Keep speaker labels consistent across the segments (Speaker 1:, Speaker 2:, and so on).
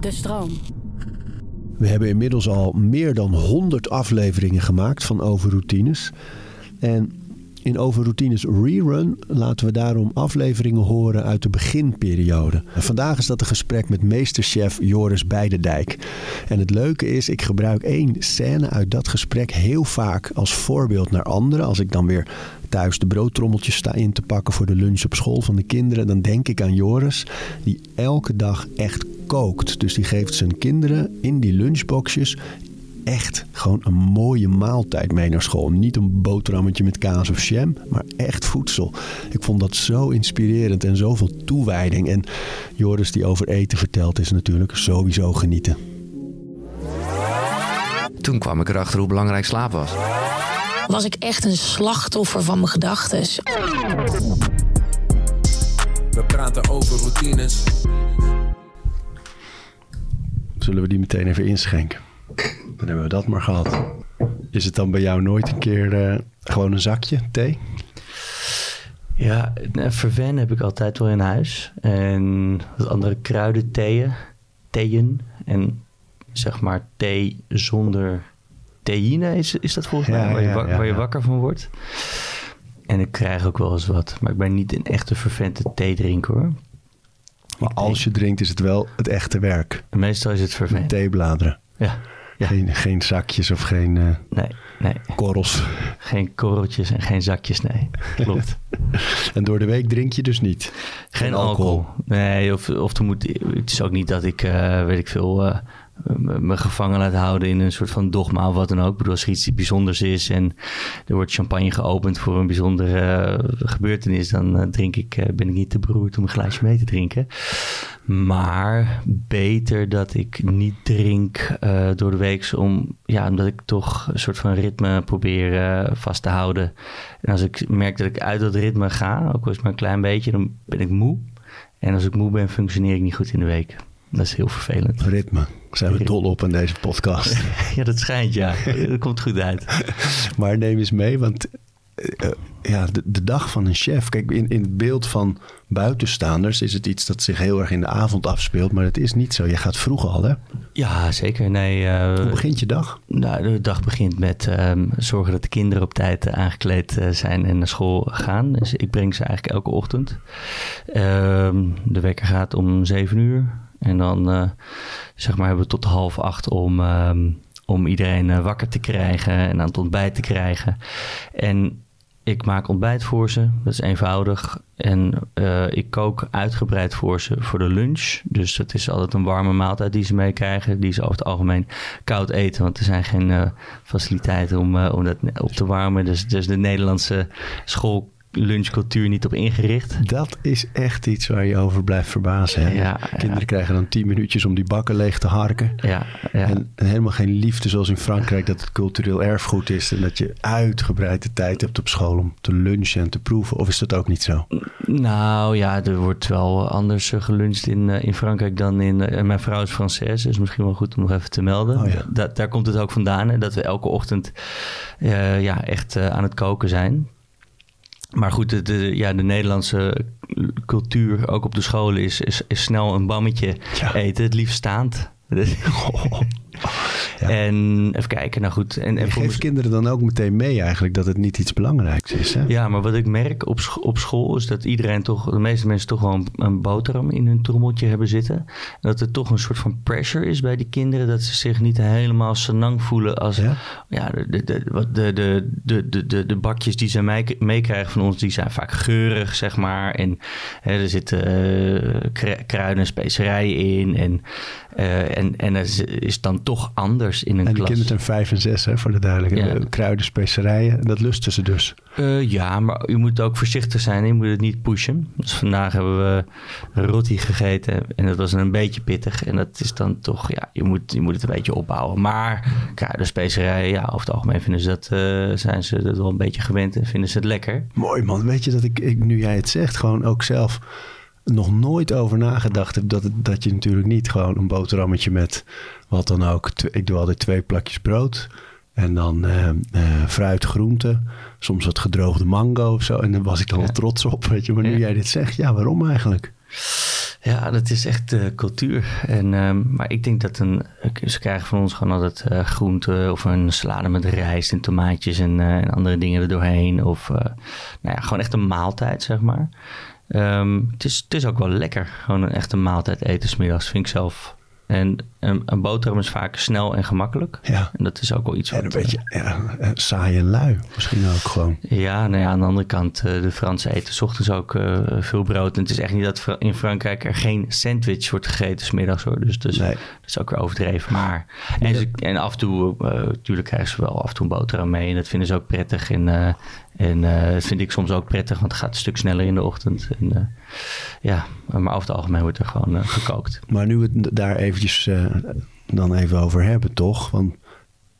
Speaker 1: De stroom.
Speaker 2: We hebben inmiddels al meer dan 100 afleveringen gemaakt van Overroutines. En in Overroutines Rerun laten we daarom afleveringen horen uit de beginperiode. Vandaag is dat een gesprek met meesterchef Joris Beidendijk. En het leuke is, ik gebruik één scène uit dat gesprek heel vaak als voorbeeld naar anderen. Als ik dan weer thuis de broodtrommeltjes sta in te pakken voor de lunch op school van de kinderen, dan denk ik aan Joris, die elke dag echt kookt. Dus die geeft zijn kinderen in die lunchboxjes echt gewoon een mooie maaltijd mee naar school. Niet een boterhammetje met kaas of jam, maar echt voedsel. Ik vond dat zo inspirerend en zoveel toewijding. En Joris die over eten vertelt is natuurlijk sowieso genieten.
Speaker 3: Toen kwam ik erachter hoe belangrijk slaap was.
Speaker 1: Was ik echt een slachtoffer van mijn gedachten?
Speaker 4: We praten over routines.
Speaker 2: Zullen we die meteen even inschenken? Dan hebben we dat maar gehad. Is het dan bij jou nooit een keer eh, gewoon een zakje thee?
Speaker 5: Ja, verven heb ik altijd wel in huis. En wat andere kruiden, theeën, theeën. En zeg maar thee zonder theïne is, is dat volgens
Speaker 2: Ja,
Speaker 5: mij, waar je,
Speaker 2: ja,
Speaker 5: wak-
Speaker 2: ja,
Speaker 5: waar je
Speaker 2: ja.
Speaker 5: wakker van wordt. En ik krijg ook wel eens wat. Maar ik ben niet een echte vervente theedrinker hoor.
Speaker 2: Maar als je drinkt is het wel het echte werk.
Speaker 5: Meestal is het vervent.
Speaker 2: theebladeren.
Speaker 5: Ja, ja.
Speaker 2: Geen, geen zakjes of geen eh,
Speaker 5: Nee, nee.
Speaker 2: korrels.
Speaker 5: Geen korreltjes en geen zakjes, nee. Klopt.
Speaker 2: En door de week drink je dus niet.
Speaker 5: Geen alcohol. Nee, of, of er moet, het is ook niet dat ik, eh, weet ik veel, eh, me gevangen laat houden in een soort van dogma of wat dan ook. Ik bedoel, als er iets bijzonders is en er wordt champagne geopend voor een bijzondere eh, gebeurtenis, dan eh, drink ik, eh, ben ik niet te beroerd om een glaasje mee te drinken. Maar beter dat ik niet drink door de week, om, ja, omdat ik toch een soort van ritme probeer vast te houden. En als ik merk dat ik uit dat ritme ga, ook al is het maar een klein beetje, dan ben ik moe. En als ik moe ben, functioneer ik niet goed in de week. Dat is heel vervelend.
Speaker 2: Ritme. Zijn we dol op in deze podcast.
Speaker 5: Ja, dat schijnt, ja. Dat komt goed uit.
Speaker 2: maar neem eens mee, want eh, eh, ja, de, de dag van een chef. Kijk, in, in het beeld van buitenstaanders is het iets dat zich heel erg in de avond afspeelt. Maar het is niet zo. Je gaat vroeg al, hè?
Speaker 5: Ja, zeker. Nee, eh,
Speaker 2: Hoe begint je dag?
Speaker 5: Nou, de dag begint met ehm, zorgen dat de kinderen op tijd aangekleed zijn en naar school gaan. Dus ik breng ze eigenlijk elke ochtend. Ehm, de wekker gaat om zeven uur. En dan eh, zeg maar hebben we tot half acht om, ehm, om iedereen eh, wakker te krijgen en aan het ontbijt te krijgen. En ik maak ontbijt voor ze, dat is eenvoudig. En eh, ik kook uitgebreid voor ze voor de lunch. Dus het is altijd een warme maaltijd die ze meekrijgen. Die ze over het algemeen koud eten, want er zijn geen faciliteiten om, om dat op te warmen. Dus, dus de Nederlandse schoollunchcultuur niet op ingericht.
Speaker 2: Dat is echt iets waar je over blijft verbazen. Hè?
Speaker 5: Ja,
Speaker 2: Kinderen
Speaker 5: ja.
Speaker 2: krijgen dan tien minuutjes om die bakken leeg te harken.
Speaker 5: Ja, ja.
Speaker 2: En, en helemaal geen liefde zoals in Frankrijk dat het cultureel erfgoed is. En dat je uitgebreid de tijd hebt op school om te lunchen en te proeven. Of is dat ook niet zo?
Speaker 5: Nou ja, er wordt wel anders eh, geluncht in, eh, in Frankrijk dan in... eh, mijn vrouw is Française, dus misschien wel goed om nog even te melden.
Speaker 2: Oh.
Speaker 5: Da- daar komt het ook vandaan, hè, dat we elke ochtend ja, echt aan het koken zijn. Maar goed, de, de- ja, de Nederlandse cultuur, ook op de scholen, is, is, is snel een bammetje
Speaker 2: Ja.
Speaker 5: eten. Het liefst staand.
Speaker 2: Ja.
Speaker 5: En even kijken, nou goed. En, en
Speaker 2: Je
Speaker 5: voor
Speaker 2: geeft kinderen dan ook meteen mee eigenlijk dat het niet iets belangrijks is. Hè?
Speaker 5: Ja, maar wat ik merk op, op school is dat iedereen toch, de meeste mensen toch wel een, een boterham in hun trommeltje hebben zitten. En dat er toch een soort van pressure is bij die kinderen, dat ze zich niet helemaal senang voelen als
Speaker 2: Ja?
Speaker 5: ja, de, de, de, wat de, de, de, de, bakjes die ze mee- meekrijgen van ons, die zijn vaak geurig, zeg maar. En hè, er zitten eh, kru- kruiden en specerijen in. En, eh, en, en is, is dan toch anders in een
Speaker 2: En
Speaker 5: klas.
Speaker 2: kinderen zijn vijf en zes, hè, voor de duidelijkheid.
Speaker 5: Ja.
Speaker 2: Kruiden, specerijen, dat lusten ze dus.
Speaker 5: Eh, ja, maar je moet ook voorzichtig zijn. Je moet het niet pushen. Dus vandaag hebben we roti gegeten en dat was een beetje pittig. En dat is dan toch, ja, je moet, je moet het een beetje opbouwen. Maar kruiden, specerijen, ja, over het algemeen vinden ze dat, eh, zijn ze dat wel een beetje gewend en vinden ze het lekker.
Speaker 2: Mooi man. Weet je dat ik, ik, nu jij het zegt, gewoon ook zelf nog nooit over nagedacht heb dat, dat je natuurlijk niet gewoon een boterhammetje met wat dan ook. Ik doe altijd twee plakjes brood. En dan eh, eh, fruit, groente. Soms wat gedroogde mango of zo. En daar was ik dan wel trots op. Weet je. Maar nu
Speaker 5: Ja.
Speaker 2: jij dit zegt, ja, waarom eigenlijk?
Speaker 5: Ja, dat is echt uh, cultuur. En, um, maar ik denk dat een, ze krijgen van ons gewoon altijd uh, groente of een salade met rijst en tomaatjes en, en andere dingen er doorheen. Of nou ja, gewoon echt een maaltijd, zeg maar. Um, het, is, het is ook wel lekker, gewoon een echte maaltijd eten smiddags, vind ik zelf en een, een, boterham is vaak snel en gemakkelijk.
Speaker 2: Ja.
Speaker 5: En dat is ook wel iets
Speaker 2: wat... En een beetje ja, saai en lui misschien ook gewoon.
Speaker 5: Ja, nou ja, aan de andere kant, uh, de Fransen eten s ochtends ook uh, veel brood. En het is echt niet dat in Frankrijk er geen sandwich wordt gegeten smiddags hoor. Dus, dus
Speaker 2: nee.
Speaker 5: dat is ook weer overdreven. Maar, en, ze, en af en toe, uh, natuurlijk krijgen ze wel af en toe een boterham mee. En dat vinden ze ook prettig. En, en dat vind ik soms ook prettig, want het gaat een stuk sneller in de ochtend. En, ja, maar over het algemeen wordt er gewoon gekookt.
Speaker 2: Maar nu we het daar eventjes dan even over hebben, toch? Want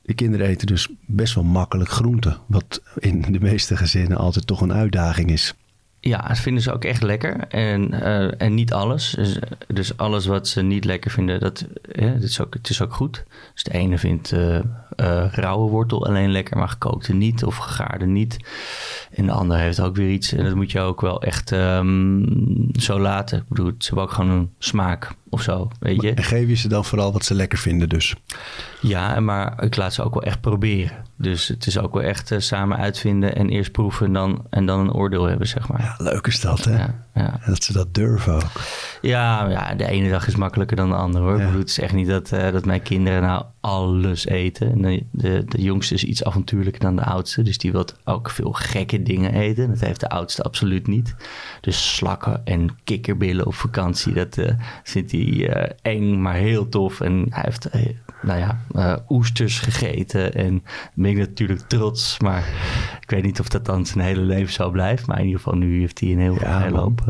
Speaker 2: de kinderen eten dus best wel makkelijk groenten. Wat in de meeste gezinnen altijd toch een uitdaging is.
Speaker 5: Ja, dat vinden ze ook echt lekker. En, uh, en niet alles. Dus, dus, alles wat ze niet lekker vinden, dat, dat is ook, het is ook goed. Dus de ene vindt uh, uh, rauwe wortel alleen lekker, maar gekookte niet. Of gegaarde niet. En de ander heeft ook weer iets. En dat moet je ook wel echt um, zo laten. Ik bedoel, ze hebben ook gewoon een smaak of zo, weet je.
Speaker 2: En geef je ze dan vooral wat ze lekker vinden dus?
Speaker 5: Ja, maar ik laat ze ook wel echt proberen. Dus het is ook wel echt uh, samen uitvinden en eerst proeven en dan, en dan een oordeel hebben, zeg maar.
Speaker 2: Ja, leuk is dat, hè?
Speaker 5: Ja, ja.
Speaker 2: Dat ze dat durven ook.
Speaker 5: Ja, ja, de ene dag is makkelijker dan de andere, hoor. Ik bedoel, het is echt niet dat, uh, dat mijn kinderen nou alles eten. En de, de, de jongste is iets avontuurlijker dan de oudste. Dus die wil ook veel gekke dingen eten. Dat heeft de oudste absoluut niet. Dus slakken en kikkerbillen op vakantie, dat uh, vindt hij uh, eng, maar heel tof. En hij heeft nou ja, oesters gegeten. En ben ik natuurlijk trots. Maar ik weet niet of dat dan zijn hele leven zo blijft. Maar in ieder geval nu heeft hij een heel ja, hele hoop...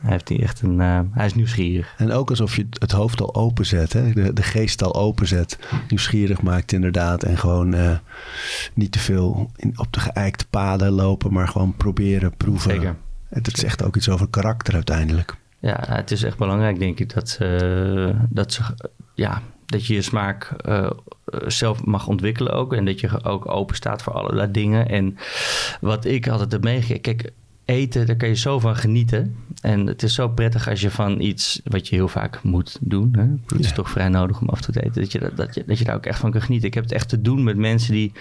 Speaker 5: Hij, heeft hij, echt een, uh, hij is nieuwsgierig.
Speaker 2: En ook alsof je het hoofd al openzet, hè? De, de geest al openzet. Nieuwsgierig maakt inderdaad. En gewoon uh, niet te veel in, op de geëikte paden lopen, maar gewoon proberen, proeven.
Speaker 5: Zeker.
Speaker 2: Het zegt ook iets over karakter uiteindelijk.
Speaker 5: Ja, het is echt belangrijk, denk ik, dat ze, dat ze ja, dat je je smaak uh, zelf mag ontwikkelen ook. En dat je ook open staat voor allerlei dingen. En wat ik altijd heb meegegeven... Kijk, eten, daar kan je zo van genieten. En het is zo prettig als je van iets wat je heel vaak moet doen. Hè? Het is ja. toch vrij nodig om af te eten. Dat je, dat, dat, je, dat je daar ook echt van kan genieten. Ik heb het echt te doen met mensen die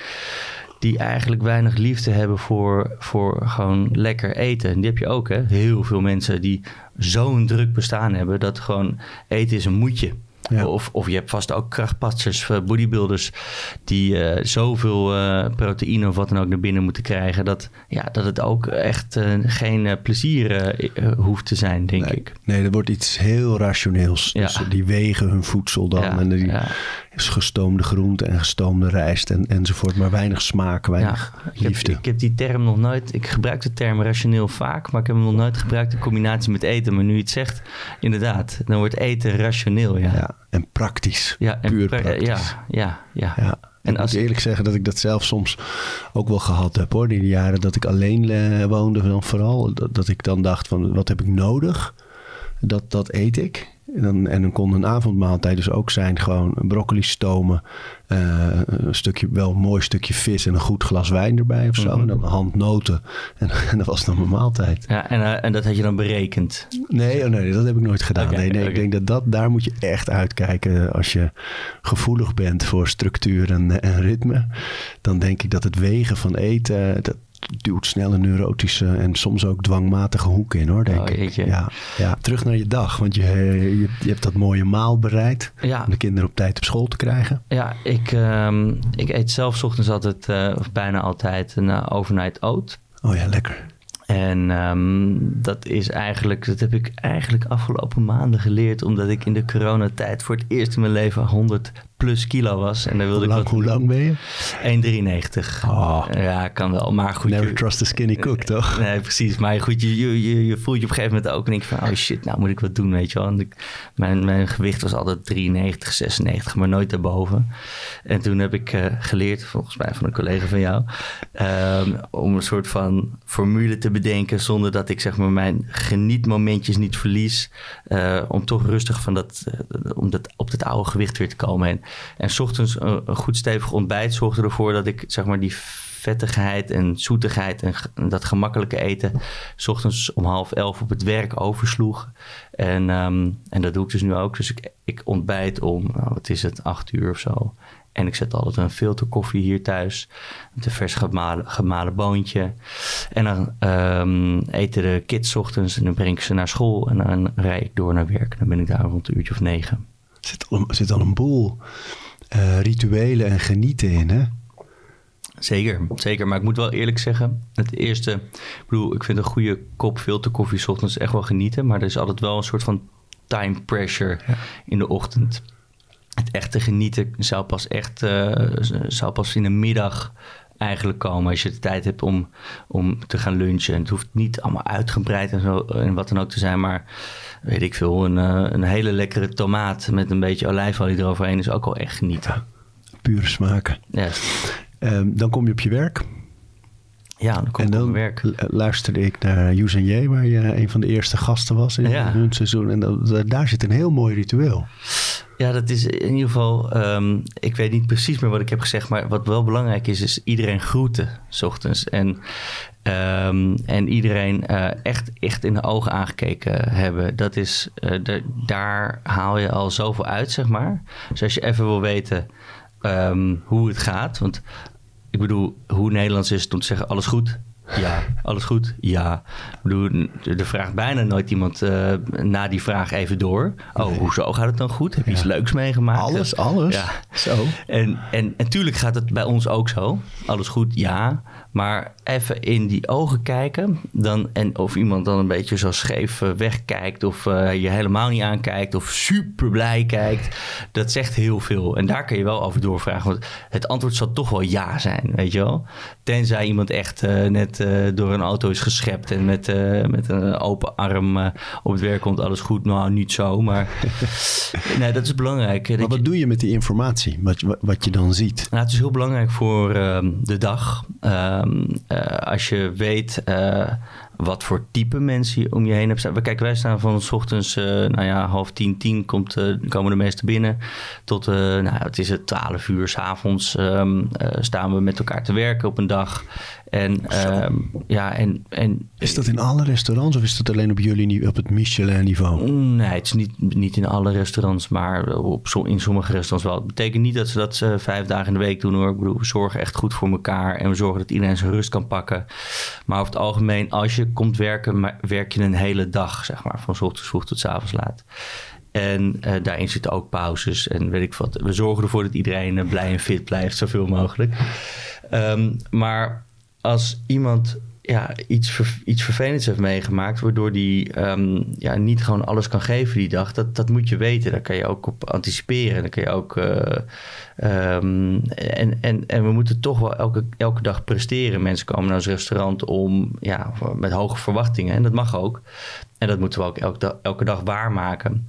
Speaker 5: die eigenlijk weinig liefde hebben voor, voor gewoon lekker eten. En die heb je ook, hè? Heel veel mensen die zo'n druk bestaan hebben dat gewoon eten is een moetje. Ja. Of, of je hebt vast ook krachtpatsers, bodybuilders, die uh, zoveel uh, proteïne of wat dan ook naar binnen moeten krijgen. Dat, ja, dat het ook echt uh, geen plezier hoeft te zijn, denk
Speaker 2: nee.
Speaker 5: ik.
Speaker 2: Nee, er wordt iets heel rationeels.
Speaker 5: Ja.
Speaker 2: Dus die wegen hun voedsel dan.
Speaker 5: Ja,
Speaker 2: en die. Gestoomde groente en gestoomde rijst en, enzovoort. Maar weinig smaak, weinig
Speaker 5: ik heb,
Speaker 2: liefde.
Speaker 5: ik heb die term nog nooit... Ik gebruik de term rationeel vaak, maar ik heb hem nog nooit gebruikt in combinatie met eten. Maar nu je het zegt, inderdaad, dan wordt eten rationeel, ja.
Speaker 2: Ja, en praktisch.
Speaker 5: Ja, en
Speaker 2: Puur
Speaker 5: pra-
Speaker 2: praktisch.
Speaker 5: Ja, ja, ja.
Speaker 2: Ja. En ik
Speaker 5: als-
Speaker 2: moet eerlijk zeggen dat ik dat zelf soms ook wel gehad heb hoor. In de jaren dat ik alleen eh, woonde dan vooral. Dat, dat ik dan dacht van wat heb ik nodig? Dat, dat eet ik. En dan, en dan kon een avondmaaltijd dus ook zijn gewoon broccoli stomen. eh, een stukje, wel een mooi stukje vis en een goed glas wijn erbij of zo.
Speaker 5: Mhm.
Speaker 2: En dan een hand noten. En, en dat was dan mijn maaltijd.
Speaker 5: Ja, en, eh, en dat had je dan berekend.
Speaker 2: Nee, oh nee, dat heb ik nooit gedaan. Nee, nee, ik denk dat, dat daar moet je echt uitkijken. Als je gevoelig bent voor structuur en, en ritme, dan denk ik dat het wegen van eten, dat duwt snel een neurotische en soms ook dwangmatige hoek in hoor, denk
Speaker 5: Oh,
Speaker 2: ik. Ja, ja, terug naar je dag, want je, je, je hebt dat mooie maal bereid
Speaker 5: Ja,
Speaker 2: om de kinderen op tijd op school te krijgen.
Speaker 5: ja ik, ehm, ik eet zelf 's ochtends altijd, eh, of bijna altijd, een eh, overnight oat.
Speaker 2: Oh ja, lekker.
Speaker 5: En ehm, dat is eigenlijk, dat heb ik eigenlijk afgelopen maanden geleerd, omdat ik in de coronatijd voor het eerst in mijn leven 100 plus kilo was. En daar wilde
Speaker 2: Hoe lang,
Speaker 5: ik
Speaker 2: hoe lang ben je?
Speaker 5: 1,93.
Speaker 2: Oh,
Speaker 5: Ja, kan wel. Maar goed.
Speaker 2: never
Speaker 5: je-
Speaker 2: trust a skinny cook, toch?
Speaker 5: Nee, precies. Maar goed, je, je, je, je voelt je op een gegeven moment ook en denk van, oh shit, nou moet ik wat doen, weet je wel. En ik, mijn, mijn gewicht was altijd 93, 96, maar nooit daarboven. En toen heb ik eh, geleerd, volgens mij van een collega van jou, ehm, om een soort van formule te bedenken zonder dat ik zeg maar mijn genietmomentjes niet verlies. eh, om toch rustig van dat, eh, om dat, op dat oude gewicht weer te komen. En, en ochtends een, een goed stevig ontbijt zorgde ervoor dat ik zeg maar die vettigheid en zoetigheid en dat gemakkelijke eten... s ochtends om half elf op het werk oversloeg. En, ehm, en dat doe ik dus nu ook. Dus ik, ik ontbijt om, nou, wat is het, acht uur of zo. En ik zet altijd een filterkoffie hier thuis. Met een vers gemalen, gemalen boontje. En dan ehm, eten de kids ochtends en dan breng ik ze naar school. En dan rijd ik door naar werk. Dan ben ik daar rond een uurtje of negen.
Speaker 2: Zit al, zit al een boel eh, rituelen en genieten in, hè?
Speaker 5: Zeker, zeker. Maar ik moet wel eerlijk zeggen, het eerste... Ik bedoel, ik vind een goede kop filterkoffie ochtends echt wel genieten. Maar er is altijd wel een soort van time pressure in de ochtend. Het echte genieten zou pas echt eh, zou pas in de middag eigenlijk komen. Als je de tijd hebt om, om te gaan lunchen. En het hoeft niet allemaal uitgebreid en zo en wat dan ook te zijn. Maar weet ik veel, een, eh, een hele lekkere tomaat met een beetje olijfolie eroverheen is ook wel echt genieten.
Speaker 2: Pure smaken.
Speaker 5: Ja,
Speaker 2: Ehm, dan kom je op je werk.
Speaker 5: Ja dan kom
Speaker 2: en dan
Speaker 5: werk.
Speaker 2: lu- luisterde ik naar Yous en J, waar je een van de eerste gasten was in
Speaker 5: Ja.
Speaker 2: hun seizoen. En dat- daar zit een heel mooi ritueel.
Speaker 5: Ja, dat is in ieder geval. ehm, ik weet niet precies meer wat ik heb gezegd, maar wat wel belangrijk is, is iedereen groeten s ochtends. En, ehm, en iedereen eh, echt, echt in de ogen aangekeken hebben. Dat is, eh, de- daar haal je al zoveel uit, zeg maar. Dus als je even wil weten ehm, hoe het gaat. Want ik bedoel, hoe Nederlands is het om te zeggen: alles goed? Ja, alles goed? Ja. Ik bedoel, er vraagt bijna nooit iemand eh, na die vraag even door. Oh, hoezo gaat het dan goed? Heb je iets leuks meegemaakt?
Speaker 2: Alles, alles.
Speaker 5: Ja.
Speaker 2: Zo.
Speaker 5: En, en natuurlijk gaat het bij ons ook zo. Alles goed, ja. Maar even in die ogen kijken. Dan, en of iemand dan een beetje zo scheef eh, wegkijkt. Of eh, je helemaal niet aankijkt. Of super blij kijkt. Dat zegt heel veel. En daar kun je wel over doorvragen. Want het antwoord zal toch wel ja zijn, weet je wel. Tenzij iemand echt eh, net door een auto is geschept. En met, met een open arm op het werk komt. Alles goed, nou niet zo. Maar nee, dat is belangrijk.
Speaker 2: Maar
Speaker 5: Dat je-
Speaker 2: wat doe je met die informatie? Wat, wat, je dan ziet?
Speaker 5: nou, het is heel belangrijk voor ehm, de dag. Ehm, eh, als je weet eh, wat voor type mensen je om je heen hebt staan. Kijk, wij staan van s ochtends, eh, nou ja, half tien, tien komt, komen de meesten binnen. Tot, nou, het is het twaalf uur s'avonds avonds staan we met elkaar te werken op een dag. En ehm, ja, en, en
Speaker 2: Is dat in alle restaurants of is dat alleen op jullie op het Michelin-niveau?
Speaker 5: Nee, het is niet, niet in alle restaurants, maar op, in sommige restaurants wel. Het betekent niet dat ze dat eh, vijf dagen in de week doen hoor. Ik bedoel, we zorgen echt goed voor elkaar en we zorgen dat iedereen zijn rust kan pakken. Maar over het algemeen, als je komt werken, maar werk je een hele dag, zeg maar. Van 's ochtends vroeg tot 's avonds laat. En eh, daarin zitten ook pauzes en weet ik wat. We zorgen ervoor dat iedereen eh, blij en fit blijft, zoveel mogelijk. Ehm, maar als iemand ja, iets, iets vervelends heeft meegemaakt, waardoor die ehm, ja, niet gewoon alles kan geven die dag, dat, dat moet je weten. Daar kan je ook op anticiperen. Dan kan je ook. eh, ehm, en, en, en we moeten toch wel elke, elke dag presteren. Mensen komen naar ons restaurant om ja, met hoge verwachtingen. En dat mag ook. En dat moeten we ook elke elke dag waarmaken.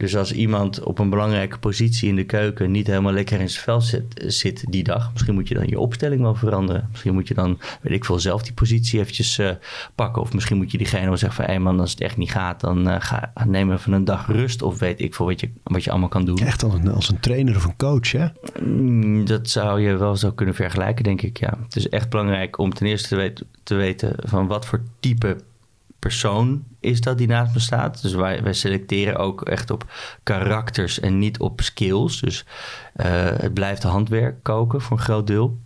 Speaker 5: Dus als iemand op een belangrijke positie in de keuken niet helemaal lekker in zijn vel zit, zit die dag, misschien moet je dan je opstelling wel veranderen. Misschien moet je dan, weet ik veel, zelf die positie eventjes eh, pakken. Of misschien moet je diegene wel zeggen van, hé man, als het echt niet gaat, dan eh, ga, neem even een dag rust. Of weet ik veel wat je, wat je allemaal kan doen.
Speaker 2: Echt als een, als een trainer of een coach, hè?
Speaker 5: Mm, Dat zou je wel zo kunnen vergelijken, denk ik. Ja. Het is echt belangrijk om ten eerste te weten van wat voor type persoon is dat die naast me staat. Dus wij, wij selecteren ook echt op karakters en niet op skills. Dus eh, het blijft handwerk koken voor een groot deel.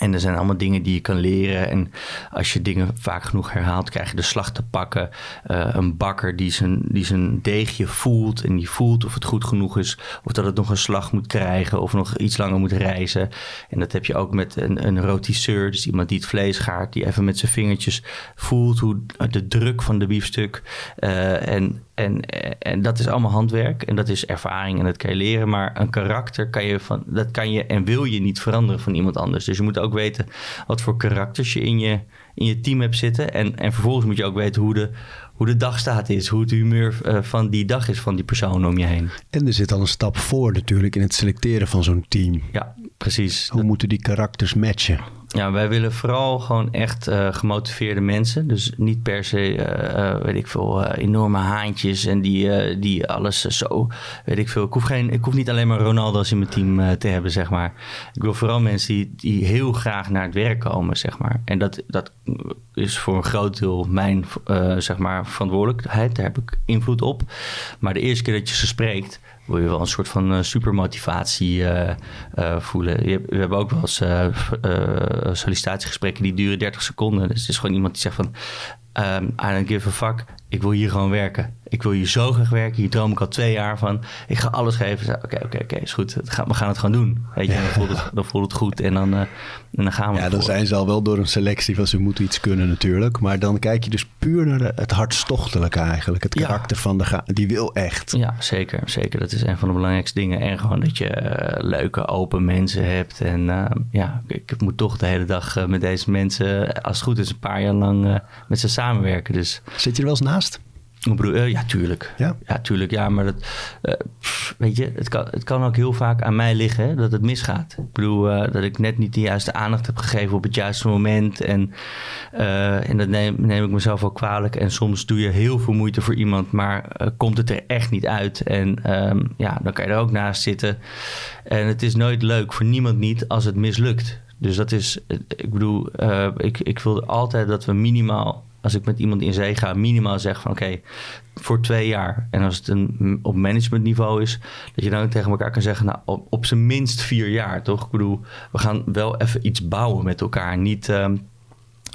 Speaker 5: En er zijn allemaal dingen die je kan leren. En als je dingen vaak genoeg herhaalt, krijg je de slag te pakken. Eh, een bakker die zijn, die zijn deegje voelt. En die voelt of het goed genoeg is. Of dat het nog een slag moet krijgen. Of nog iets langer moet rijzen. En dat heb je ook met een, een rotisseur. Dus iemand die het vlees gaart. Die even met zijn vingertjes voelt hoe de druk van de biefstuk. eh, en, en, en dat is allemaal handwerk. En dat is ervaring. En dat kan je leren. Maar een karakter kan je, van, dat kan je en wil je niet veranderen van iemand anders. Dus je moet ook weten wat voor karakters je in je, in je team hebt zitten. En, en vervolgens moet je ook weten hoe de, hoe de dagstaat is. Hoe het humeur eh, van die dag is van die persoon om je heen.
Speaker 2: En er zit al een stap voor natuurlijk in het selecteren van zo'n team.
Speaker 5: Ja, precies.
Speaker 2: Hoe moeten die karakters matchen?
Speaker 5: Ja, wij willen vooral gewoon echt uh, gemotiveerde mensen. Dus niet per se, uh, weet ik veel, enorme haantjes en die, die alles zo, weet ik veel. Ik hoef, geen, ik hoef niet alleen maar Ronaldo's in mijn team te hebben, zeg maar. Ik wil vooral mensen die, die heel graag naar het werk komen, zeg maar. En dat, dat is voor een groot deel mijn, zeg maar, verantwoordelijkheid. Daar heb ik invloed op. Maar de eerste keer dat je ze spreekt wil je wel een soort van uh, supermotivatie uh, uh, voelen. We hebben ook wel eens sollicitatiegesprekken die duren 30 seconden. Dus het is gewoon iemand die zegt van... Um, I don't give a fuck. Ik wil hier gewoon werken ik wil hier zo graag werken. Hier droom ik al twee jaar van. Ik ga alles geven. Oké, oké, oké, is goed. We gaan het gewoon doen. Weet je, dan, voelt het, dan voelt het goed en dan, uh, en dan gaan we
Speaker 2: Ja, dan zijn ze al wel door een selectie van ze moeten iets kunnen natuurlijk. Maar dan kijk je dus puur naar het hartstochtelijke eigenlijk. Het karakter van de die wil echt.
Speaker 5: Ja, zeker, zeker. Dat is een van de belangrijkste dingen. En gewoon dat je uh, leuke, open mensen hebt. En uh, ja, ik, ik, moet toch de hele dag met deze mensen, als het goed is, een paar jaar lang met ze samenwerken. Dus...
Speaker 2: Zit je er wel eens naast?
Speaker 5: Uh, ja, tuurlijk. Ja? ja, tuurlijk. Ja, maar dat, uh, weet je, het kan, het kan ook heel vaak aan mij liggen hè, dat het misgaat. Ik bedoel, uh, dat ik net niet de juiste aandacht heb gegeven op het juiste moment. En, en dat neem, neem ik mezelf ook kwalijk. En soms doe je heel veel moeite voor iemand, maar komt het er echt niet uit. En um, ja, dan kan je er ook naast zitten. En het is nooit leuk voor niemand niet als het mislukt. Dus dat is, ik bedoel, ik, ik wil altijd dat we minimaal als ik met iemand in zee ga, minimaal zeg van oké, voor twee jaar. En als het een, op managementniveau is, dat je dan tegen elkaar kan zeggen, nou op, zijn minst vier jaar, toch? Ik bedoel, we gaan wel even iets bouwen met elkaar. Niet, uh,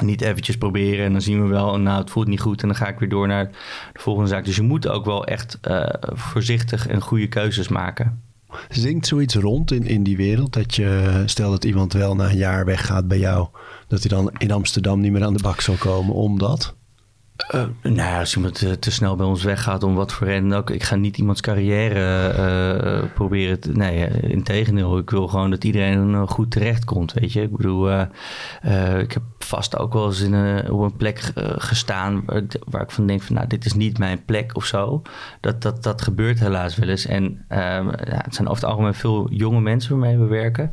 Speaker 5: niet eventjes proberen en dan zien we wel, nou het voelt niet goed en dan ga ik weer door naar de volgende zaak. Dus je moet ook wel echt uh, voorzichtig en goede keuzes maken.
Speaker 2: Zingt zoiets rond in, in die wereld? Dat je, stel dat iemand wel na een jaar weggaat bij jou, dat hij dan in Amsterdam niet meer aan de bak zal komen omdat?
Speaker 5: Uh, nou, als iemand te, te, snel bij ons weggaat om wat voor reden ook. Ik ga niet iemands carrière uh, proberen. Te, nee, in tegendeel. Ik wil gewoon dat iedereen goed terecht komt. Weet je, ik bedoel, ik heb vast ook wel eens in een, op een plek gestaan waar ik, van denk: van nou, dit is niet mijn plek of zo. Dat, dat, dat gebeurt helaas wel eens. En ehm, ja, het zijn over het algemeen veel jonge mensen waarmee we werken.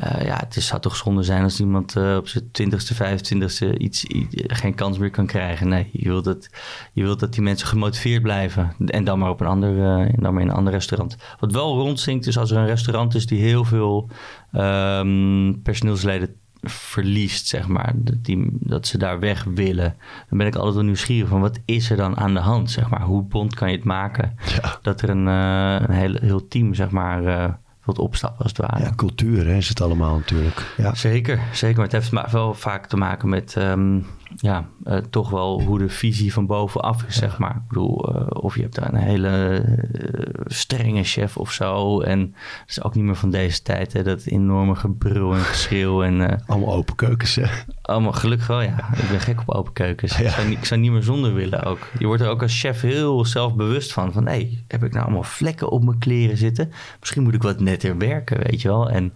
Speaker 5: ja, het is, zou toch zonde zijn als iemand op zijn 20ste, 25ste iets, iets, geen kans meer kan krijgen. Nee. Je wilt, dat, je wilt dat die mensen gemotiveerd blijven. En dan maar op een ander, uh, dan maar in een ander restaurant. Wat wel rondzinkt is als er een restaurant is die heel veel um, personeelsleden verliest, zeg maar. Dat, die, dat ze daar weg willen. Dan ben ik altijd wel nieuwsgierig van wat is er dan aan de hand, zeg maar. Hoe bond kan je het maken ja. dat er een, uh, een heel, heel team, zeg maar... Uh, wilt opstappen als het ware.
Speaker 2: Ja, cultuur hè, is het allemaal natuurlijk. Ja.
Speaker 5: Zeker, zeker. Maar het heeft wel vaak te maken met um, ja, uh, toch wel hoe de visie van bovenaf is, zeg maar. Ik bedoel, uh, of je hebt daar een hele uh, strenge chef of zo. En dat is ook niet meer van deze tijd, hè, dat enorme gebrul en geschreeuw. En,
Speaker 2: allemaal open keukens, hè?
Speaker 5: Allemaal, gelukkig wel, ja. Ik ben gek op open keukens. Ja. Ik, zou niet, ik, zou niet, meer zonder willen ook. Je wordt er ook als chef heel zelfbewust van. Van, hé, hey, heb ik nou allemaal vlekken op mijn kleren zitten? Misschien moet ik wat netter werken, weet je wel. En,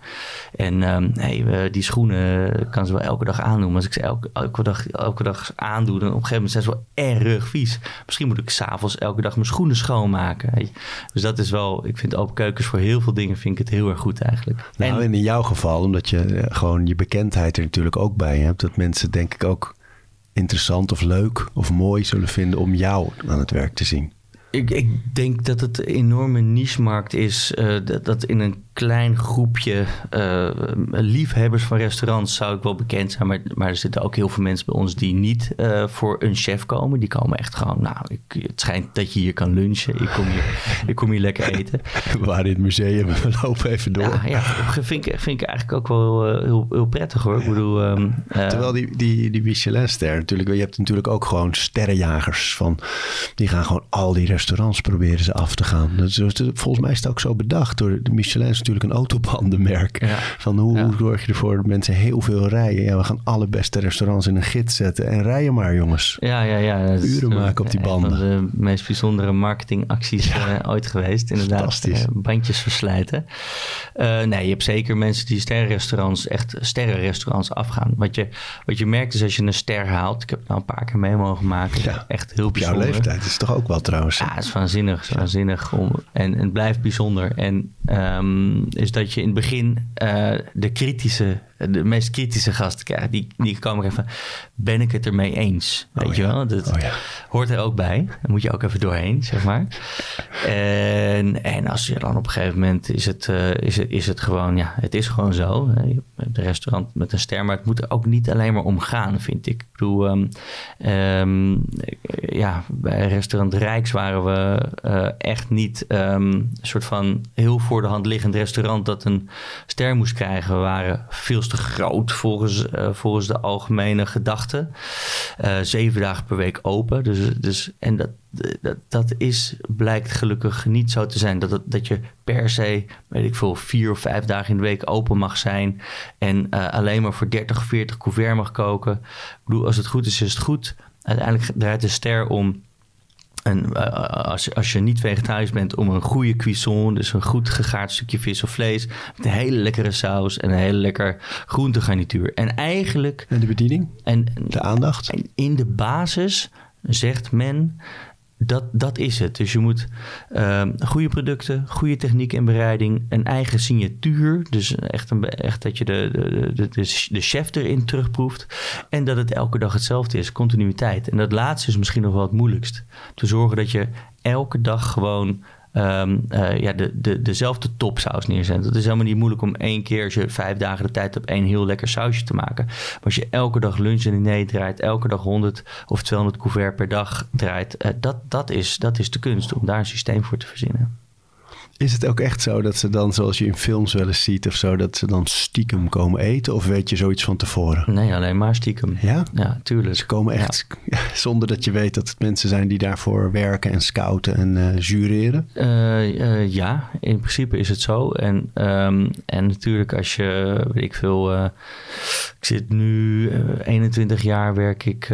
Speaker 5: en um, hey, die schoenen kan ze wel elke dag aandoen. Als ik ze elke, elke dag elke dag aandoen. En op een gegeven moment zijn ze wel erg vies. Misschien moet ik s'avonds elke dag mijn schoenen schoonmaken. Dus dat is wel, ik vind open keukens voor heel veel dingen vind ik het heel erg goed eigenlijk.
Speaker 2: Nou, en in jouw geval, omdat je eh, gewoon je bekendheid er natuurlijk ook bij hebt. Dat mensen denk ik ook interessant of leuk of mooi zullen vinden om jou aan het werk te zien.
Speaker 5: Ik, ik denk dat het een enorme niche-markt is. Uh, dat, dat in een klein groepje uh, liefhebbers van restaurants zou ik wel bekend zijn. Maar, maar er zitten ook heel veel mensen bij ons die niet uh, voor een chef komen. Die komen echt gewoon, nou, ik, het schijnt dat je hier kan lunchen. Ik kom hier, ik kom hier lekker eten.
Speaker 2: We waren in het museum, we lopen even door.
Speaker 5: Ja, ja vind, ik, vind ik eigenlijk ook wel uh, heel, heel prettig hoor. Ik bedoel, um,
Speaker 2: Terwijl die, die, die Michelin-ster natuurlijk, je hebt natuurlijk ook gewoon sterrenjagers. Van, die gaan gewoon al die restaurants proberen ze af te gaan. Dat is, volgens mij is het ook zo bedacht door de Michelin natuurlijk een autobandenmerk. Ja. Van hoe, hoe, zorg je ervoor dat mensen heel veel rijden? Ja, we gaan alle beste restaurants in een gids zetten. En rijden maar, jongens.
Speaker 5: Ja, ja, ja.
Speaker 2: Uren maken op die banden.
Speaker 5: Een van de meest bijzondere marketingacties ja. uh, ooit geweest. Inderdaad. Fantastisch. Uh, bandjes verslijten. Uh, nee, je hebt zeker mensen die sterrenrestaurants, echt sterrenrestaurants afgaan. Wat je, wat je merkt is als je een ster haalt. Ik heb het nou een paar keer mee mogen maken. Ja. Echt heel bijzonder.
Speaker 2: Jouw leeftijd is toch ook wel trouwens.
Speaker 5: Ja, het is waanzinnig. waanzinnig om, en, en het blijft bijzonder. En um, is dat je in het begin uh, de kritische de meest kritische gasten krijg, die, die komen even, ben ik het ermee eens? Weet
Speaker 2: Oh
Speaker 5: je
Speaker 2: ja.
Speaker 5: wel? Dat
Speaker 2: Oh ja.
Speaker 5: hoort er ook bij. Daar moet je ook even doorheen, zeg maar. En, en als je dan op een gegeven moment is het, eh, is het, is het gewoon, ja, het is gewoon zo. hè. Je hebt een restaurant met een ster, maar het moet er ook niet alleen maar om gaan, vind ik. Ik bedoel, ehm, ehm, ja, bij restaurant Rijks waren we eh, echt niet ehm, een soort van heel voor de hand liggend restaurant dat een ster moest krijgen. We waren veel groot volgens, eh, volgens de algemene gedachte. Eh, zeven dagen per week open. Dus, dus, en dat, dat, dat is, blijkt gelukkig niet zo te zijn. Dat, het- dat je per se, weet ik veel, vier of vijf dagen in de week open mag zijn. En eh, alleen maar voor 30 of 40 couvert mag koken. Ik bedoel, als het goed is, is het goed. Uiteindelijk draait de ster om en eh, als, je, als je niet vegetarisch bent, om een goede cuisson, dus een goed gegaard stukje vis of vlees, met een hele lekkere saus en een hele lekker groentegarnituur. En eigenlijk,
Speaker 2: En de bediening?
Speaker 5: en,
Speaker 2: De aandacht?
Speaker 5: en in de basis zegt men, dat, dat is het. Dus je moet ehm, goede producten, goede techniek en bereiding, een eigen signatuur. Dus echt, een, echt dat je de, de, de, de, de chef erin terugproeft. En dat het elke dag hetzelfde is, continuïteit. En dat laatste is misschien nog wel het moeilijkst. Te zorgen dat je elke dag gewoon ehm, eh, ja, de, de, dezelfde topsaus neerzet. Het is helemaal niet moeilijk om één keer, je vijf dagen de tijd hebt, één heel lekker sausje te maken. Maar als je elke dag lunch en diner draait, elke dag 100 of 200 couvert per dag draait, eh, dat, dat, is, dat is de kunst om daar een systeem voor te verzinnen.
Speaker 2: Is het ook echt zo dat ze dan, zoals je in films wel eens ziet of zo, dat ze dan stiekem komen eten? Of weet je zoiets van tevoren?
Speaker 5: Nee, alleen maar stiekem.
Speaker 2: Ja?
Speaker 5: Ja, tuurlijk.
Speaker 2: Ze komen echt zonder dat je weet dat het mensen zijn die daarvoor werken en scouten en eh, jureren.
Speaker 5: Eh, eh, ja, in principe is het zo. En, ehm, en natuurlijk als je, weet ik veel... ik zit nu eh, 21 jaar werk ik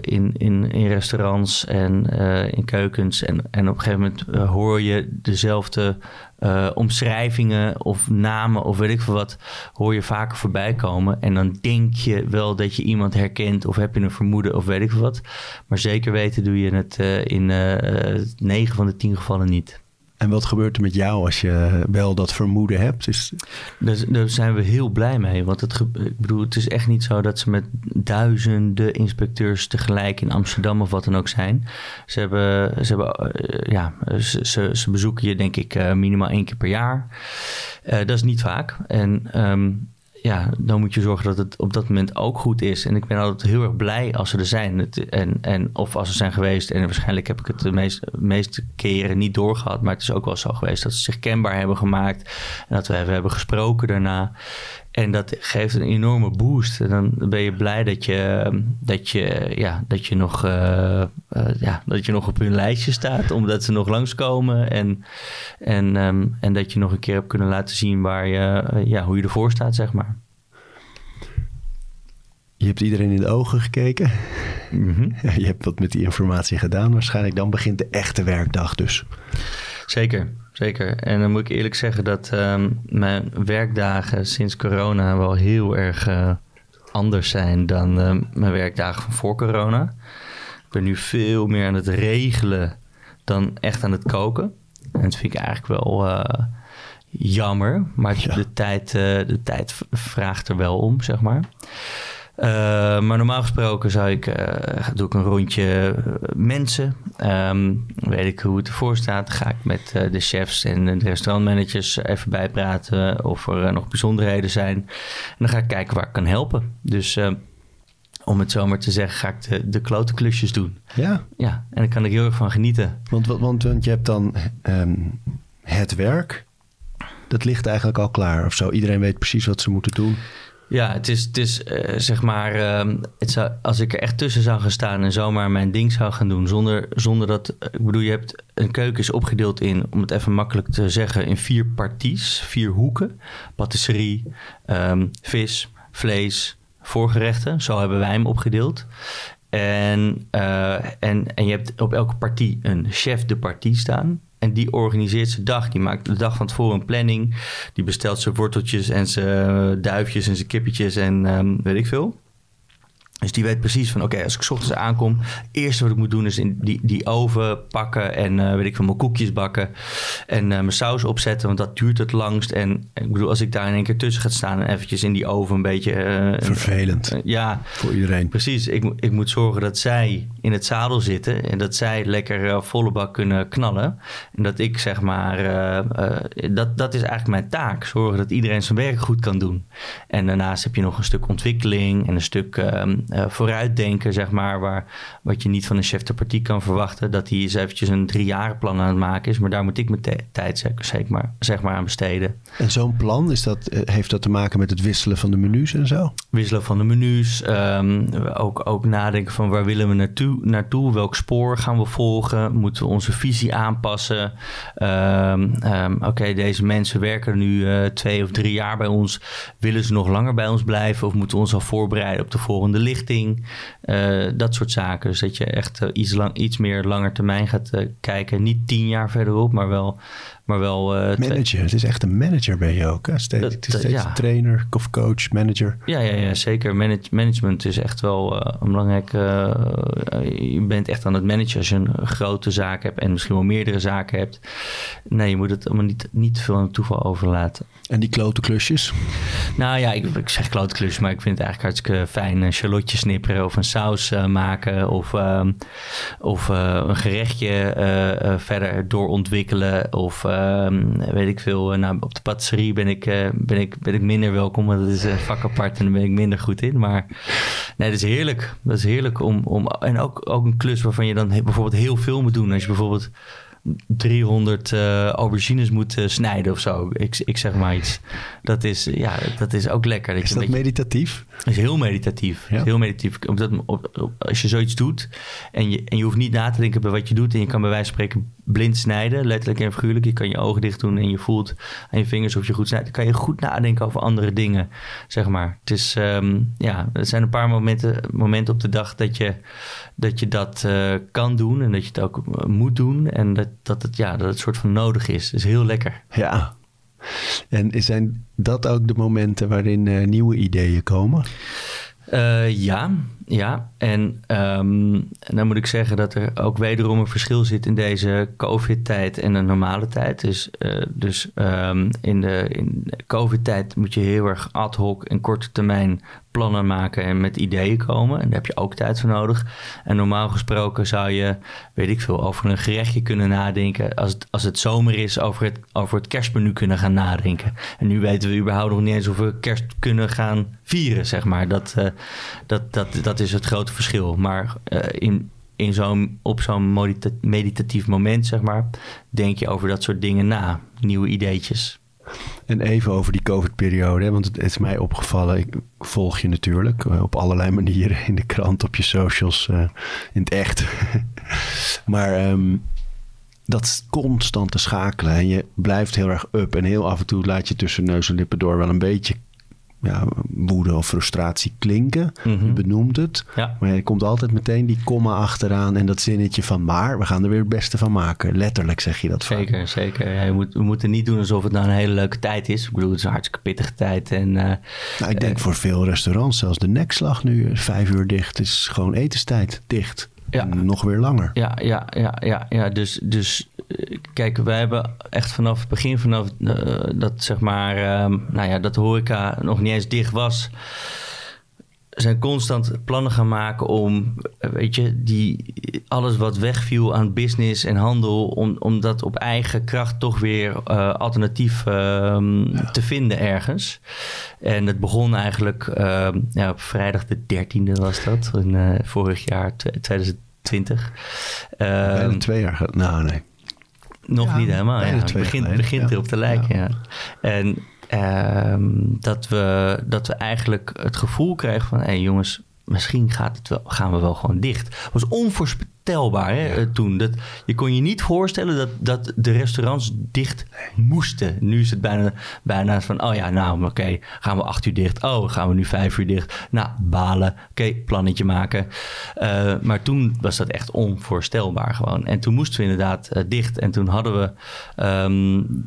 Speaker 5: in, in, in restaurants en in keukens. En, en op een gegeven moment hoor je dezelfde eh, omschrijvingen of namen of weet ik veel wat... hoor je vaker voorbij komen. En dan denk je wel dat je iemand herkent of heb je een vermoeden of weet ik veel wat. Maar zeker weten doe je het eh, in eh 9 van de 10 gevallen niet.
Speaker 2: En wat gebeurt er met jou als je wel dat vermoeden hebt? Is,
Speaker 5: Daar, daar zijn we heel blij mee. Want het, ik bedoel, het is echt niet zo dat ze met duizenden inspecteurs tegelijk in Amsterdam of wat dan ook zijn. Ze, hebben, ze, hebben, eh, ja, ze, ze bezoeken je denk ik eh, minimaal één keer per jaar. Eh, dat is niet vaak. En ehm, ja, dan moet je zorgen dat het op dat moment ook goed is. En ik ben altijd heel erg blij als ze er zijn. En, en, of als ze zijn geweest. En waarschijnlijk heb ik het de meest, meeste keren niet doorgehad. Maar het is ook wel zo geweest dat ze zich kenbaar hebben gemaakt. En dat we even hebben gesproken daarna. En dat geeft een enorme boost. En dan ben je blij dat je, dat je, ja, dat je, nog, eh, eh, ja, dat je nog op hun lijstje staat. Omdat ze nog langskomen. En, en, ehm, en dat je nog een keer hebt kunnen laten zien waar je, eh, ja, hoe je ervoor staat, zeg maar.
Speaker 2: je hebt iedereen in de ogen gekeken. Je hebt wat met die informatie gedaan waarschijnlijk. Dan begint de echte werkdag dus.
Speaker 5: Zeker, zeker. En dan moet ik eerlijk zeggen dat ehm, mijn werkdagen sinds corona wel heel erg eh, anders zijn dan ehm, mijn werkdagen van voor corona. Ik ben nu veel meer aan het regelen dan echt aan het koken. En dat vind ik eigenlijk wel eh, jammer. Maar
Speaker 2: Ja.
Speaker 5: de, tijd, eh, de tijd vraagt er wel om, zeg maar. Eh, maar normaal gesproken zou ik, eh, doe ik een rondje eh, mensen. Ehm, weet ik hoe het ervoor staat. Ga ik met de chefs en de restaurantmanagers even bijpraten of er nog bijzonderheden zijn. En dan ga ik kijken waar ik kan helpen. Dus om het zo maar te zeggen, ga ik de, de klote klusjes doen.
Speaker 2: Ja,
Speaker 5: Ja, en daar kan ik heel erg van genieten.
Speaker 2: want, want, want, want je hebt dan ehm, het werk. Dat ligt eigenlijk al klaar of zo. Iedereen weet precies wat ze moeten doen.
Speaker 5: Ja, het is, het is eh, zeg maar, ehm, het als ik er echt tussen zou gaan staan en zomaar mijn ding zou gaan doen, zonder, zonder dat, ik bedoel, je hebt een keuken is opgedeeld in, om het even makkelijk te zeggen, in vier parties, vier hoeken: patisserie, ehm, vis, vlees, voorgerechten. Zo hebben wij hem opgedeeld. En, eh, en, en je hebt op elke partie een chef de partie staan. En die organiseert zijn dag. Die maakt de dag van tevoren een planning. Die bestelt zijn worteltjes en zijn duifjes en zijn kippetjes en ehm, weet ik veel. Dus die weet precies van, oké, als ik ochtends aankom... het eerste wat ik moet doen is in die, die oven pakken... en eh, weet ik van mijn koekjes bakken en eh, mijn saus opzetten... want dat duurt het langst. En ik bedoel, als ik daar in één keer tussen ga staan... en eventjes in die oven een beetje... eh,
Speaker 2: Vervelend.
Speaker 5: ja,
Speaker 2: Voor iedereen.
Speaker 5: Precies, ik, ik moet zorgen dat zij in het zadel zitten en dat zij lekker volle bak kunnen knallen. En dat ik zeg maar, dat, dat is eigenlijk mijn taak. Zorgen dat iedereen zijn werk goed kan doen. En daarnaast heb je nog een stuk ontwikkeling en een stuk eh, vooruitdenken, zeg maar, waar, wat je niet van een chef de partie kan verwachten. Dat hij eens eventjes een driejarenplan aan het maken is. Maar daar moet ik mijn tijd zeg, zeg maar, zeg maar aan besteden.
Speaker 2: En zo'n plan, is dat, eh, heeft dat te maken met het wisselen van de menus en zo?
Speaker 5: wisselen van de menus. ehm, ook, ook nadenken van waar willen we naartoe, naartoe? Welk spoor gaan we volgen? Moeten we onze visie aanpassen? Ehm, ehm, Oké, deze mensen werken nu eh, twee of drie jaar bij ons. Willen ze nog langer bij ons blijven? Of moeten we ons al voorbereiden op de volgende Eh, dat soort zaken. Dus dat je echt eh, iets, lang, iets meer langer termijn gaat eh, kijken. Niet tien jaar verderop, maar wel... Maar wel eh,
Speaker 2: Manager, het is echt een manager ben je ook. Hè? Steeds, het is
Speaker 5: dat-
Speaker 2: steeds
Speaker 5: ja.
Speaker 2: trainer of coach, manager.
Speaker 5: Ja, ja, ja zeker. Manage- management is echt wel eh, een belangrijk. eh, je bent echt aan het managen als je een grote zaak hebt en misschien wel meerdere zaken hebt. Nee, je moet het allemaal niet, niet veel aan het toeval overlaten.
Speaker 2: En die klote klusjes.
Speaker 5: Nou ja, ik, ik zeg klootklus, maar ik vind het eigenlijk hartstikke fijn. Een shallotje snipperen of een saus eh, maken of, ehm, of eh, een gerechtje eh, eh, verder doorontwikkelen. Of weet ik veel, eh, nou, op de patisserie ben ik, eh, ben, ik, ben ik minder welkom, want dat is een vak apart en daar ben ik minder goed in. Maar nee, dat is heerlijk. Dat is heerlijk om, om en ook, ook een klus waarvan je dan bijvoorbeeld heel veel moet doen. Als je bijvoorbeeld 300 eh, aubergines moet eh, snijden of zo. Ik, ik zeg maar iets. Dat is, ja, dat is ook lekker. Dat
Speaker 2: Is
Speaker 5: je
Speaker 2: dat
Speaker 5: beetje,
Speaker 2: meditatief?
Speaker 5: is heel meditatief.
Speaker 2: Ja.
Speaker 5: Is heel meditatief. Omdat op, op- als je zoiets doet en je, en je hoeft niet na te denken bij wat je doet en je kan bij wijze van spreken blind snijden, letterlijk en figuurlijk. Je kan je ogen dicht doen en je voelt aan je vingers of je goed snijdt. Dan kan je goed nadenken over andere dingen, zeg maar. Het is, ehm, ja, er zijn een paar momenten, momenten op de dag dat je dat, je dat eh, kan doen en dat je het ook eh, moet doen en dat, dat het, ja, dat het soort van nodig is. Dat is heel lekker.
Speaker 2: Ja. En zijn dat ook de momenten waarin eh, nieuwe ideeën komen?
Speaker 5: Ja, ja. En ehm, dan moet ik zeggen dat er ook wederom een verschil zit in deze COVID-tijd en een normale tijd. Dus, eh, dus ehm, in de, in COVID-tijd moet je heel erg ad hoc en korte termijn plannen maken en met ideeën komen. En daar heb je ook tijd voor nodig. En normaal gesproken zou je, weet ik veel, over een gerechtje kunnen nadenken. Als het, als het zomer is, over het, over het kerstmenu kunnen gaan nadenken. En nu weten we überhaupt nog niet eens of we kerst kunnen gaan vieren, zeg maar. Dat, eh, dat, dat, dat is het grote verschil. Maar eh, in, in zo'n, op zo'n medita- meditatief moment, zeg maar, denk je over dat soort dingen na. Nieuwe ideetjes.
Speaker 2: En even over die COVID-periode, want het is mij opgevallen. Ik volg je natuurlijk eh, op allerlei manieren in de krant, op je socials, eh, in het echt. maar ehm, dat constante schakelen en je blijft heel erg up en heel af en toe laat je tussen neus en lippen door wel een beetje ja, woede of frustratie klinken.
Speaker 5: Mhm.
Speaker 2: Je benoemt het,
Speaker 5: Ja.
Speaker 2: maar er komt altijd meteen die komma achteraan en dat zinnetje van maar we gaan er weer het beste van maken. Letterlijk zeg je dat vaak.
Speaker 5: Zeker, zeker. Ja, je moet, we moeten niet doen alsof het nou een hele leuke tijd is. Ik bedoel, het is een hartstikke pittige tijd. En eh,
Speaker 2: Nou, ik denk voor veel restaurants, zelfs de nekslag nu eh, vijf uur dicht, is gewoon etenstijd dicht.
Speaker 5: Ja.
Speaker 2: Nog weer langer.
Speaker 5: Ja, ja, ja, ja, ja. Dus, dus eh, kijk, wij hebben echt vanaf het begin, vanaf eh, dat zeg maar, ehm, nou ja, dat de horeca nog niet eens dicht was, zijn constant plannen gaan maken om, weet je, die, alles wat wegviel aan business en handel, om, om dat op eigen kracht toch weer eh, alternatief ehm, te vinden ergens. En het begon eigenlijk ehm, ja, op vrijdag de 13e was dat, in, eh, vorig jaar, tw- 2020.
Speaker 2: Bijna
Speaker 5: Ehm,
Speaker 2: twee jaar. Nou, nee.
Speaker 5: Nog
Speaker 2: Ja,
Speaker 5: niet helemaal. Ja. Het begint,
Speaker 2: geleden,
Speaker 5: begint
Speaker 2: ja.
Speaker 5: erop te lijken.
Speaker 2: Ja.
Speaker 5: Ja. En ehm, dat, we, dat we eigenlijk het gevoel kregen van... hé hey jongens, misschien gaat het wel, gaan we wel gewoon dicht. Het was onvoorspelbaar. Onvoorstelbaar hè, eh, toen. Dat, je kon je niet voorstellen dat, dat de restaurants dicht moesten. Nu is het bijna, bijna van, oh ja, nou oké, gaan we acht uur dicht. Oh, gaan we nu vijf uur dicht. Nou, balen. Oké, plannetje maken. Uh, maar toen was dat echt onvoorstelbaar gewoon. En toen moesten we inderdaad uh, dicht. En toen hadden we, um,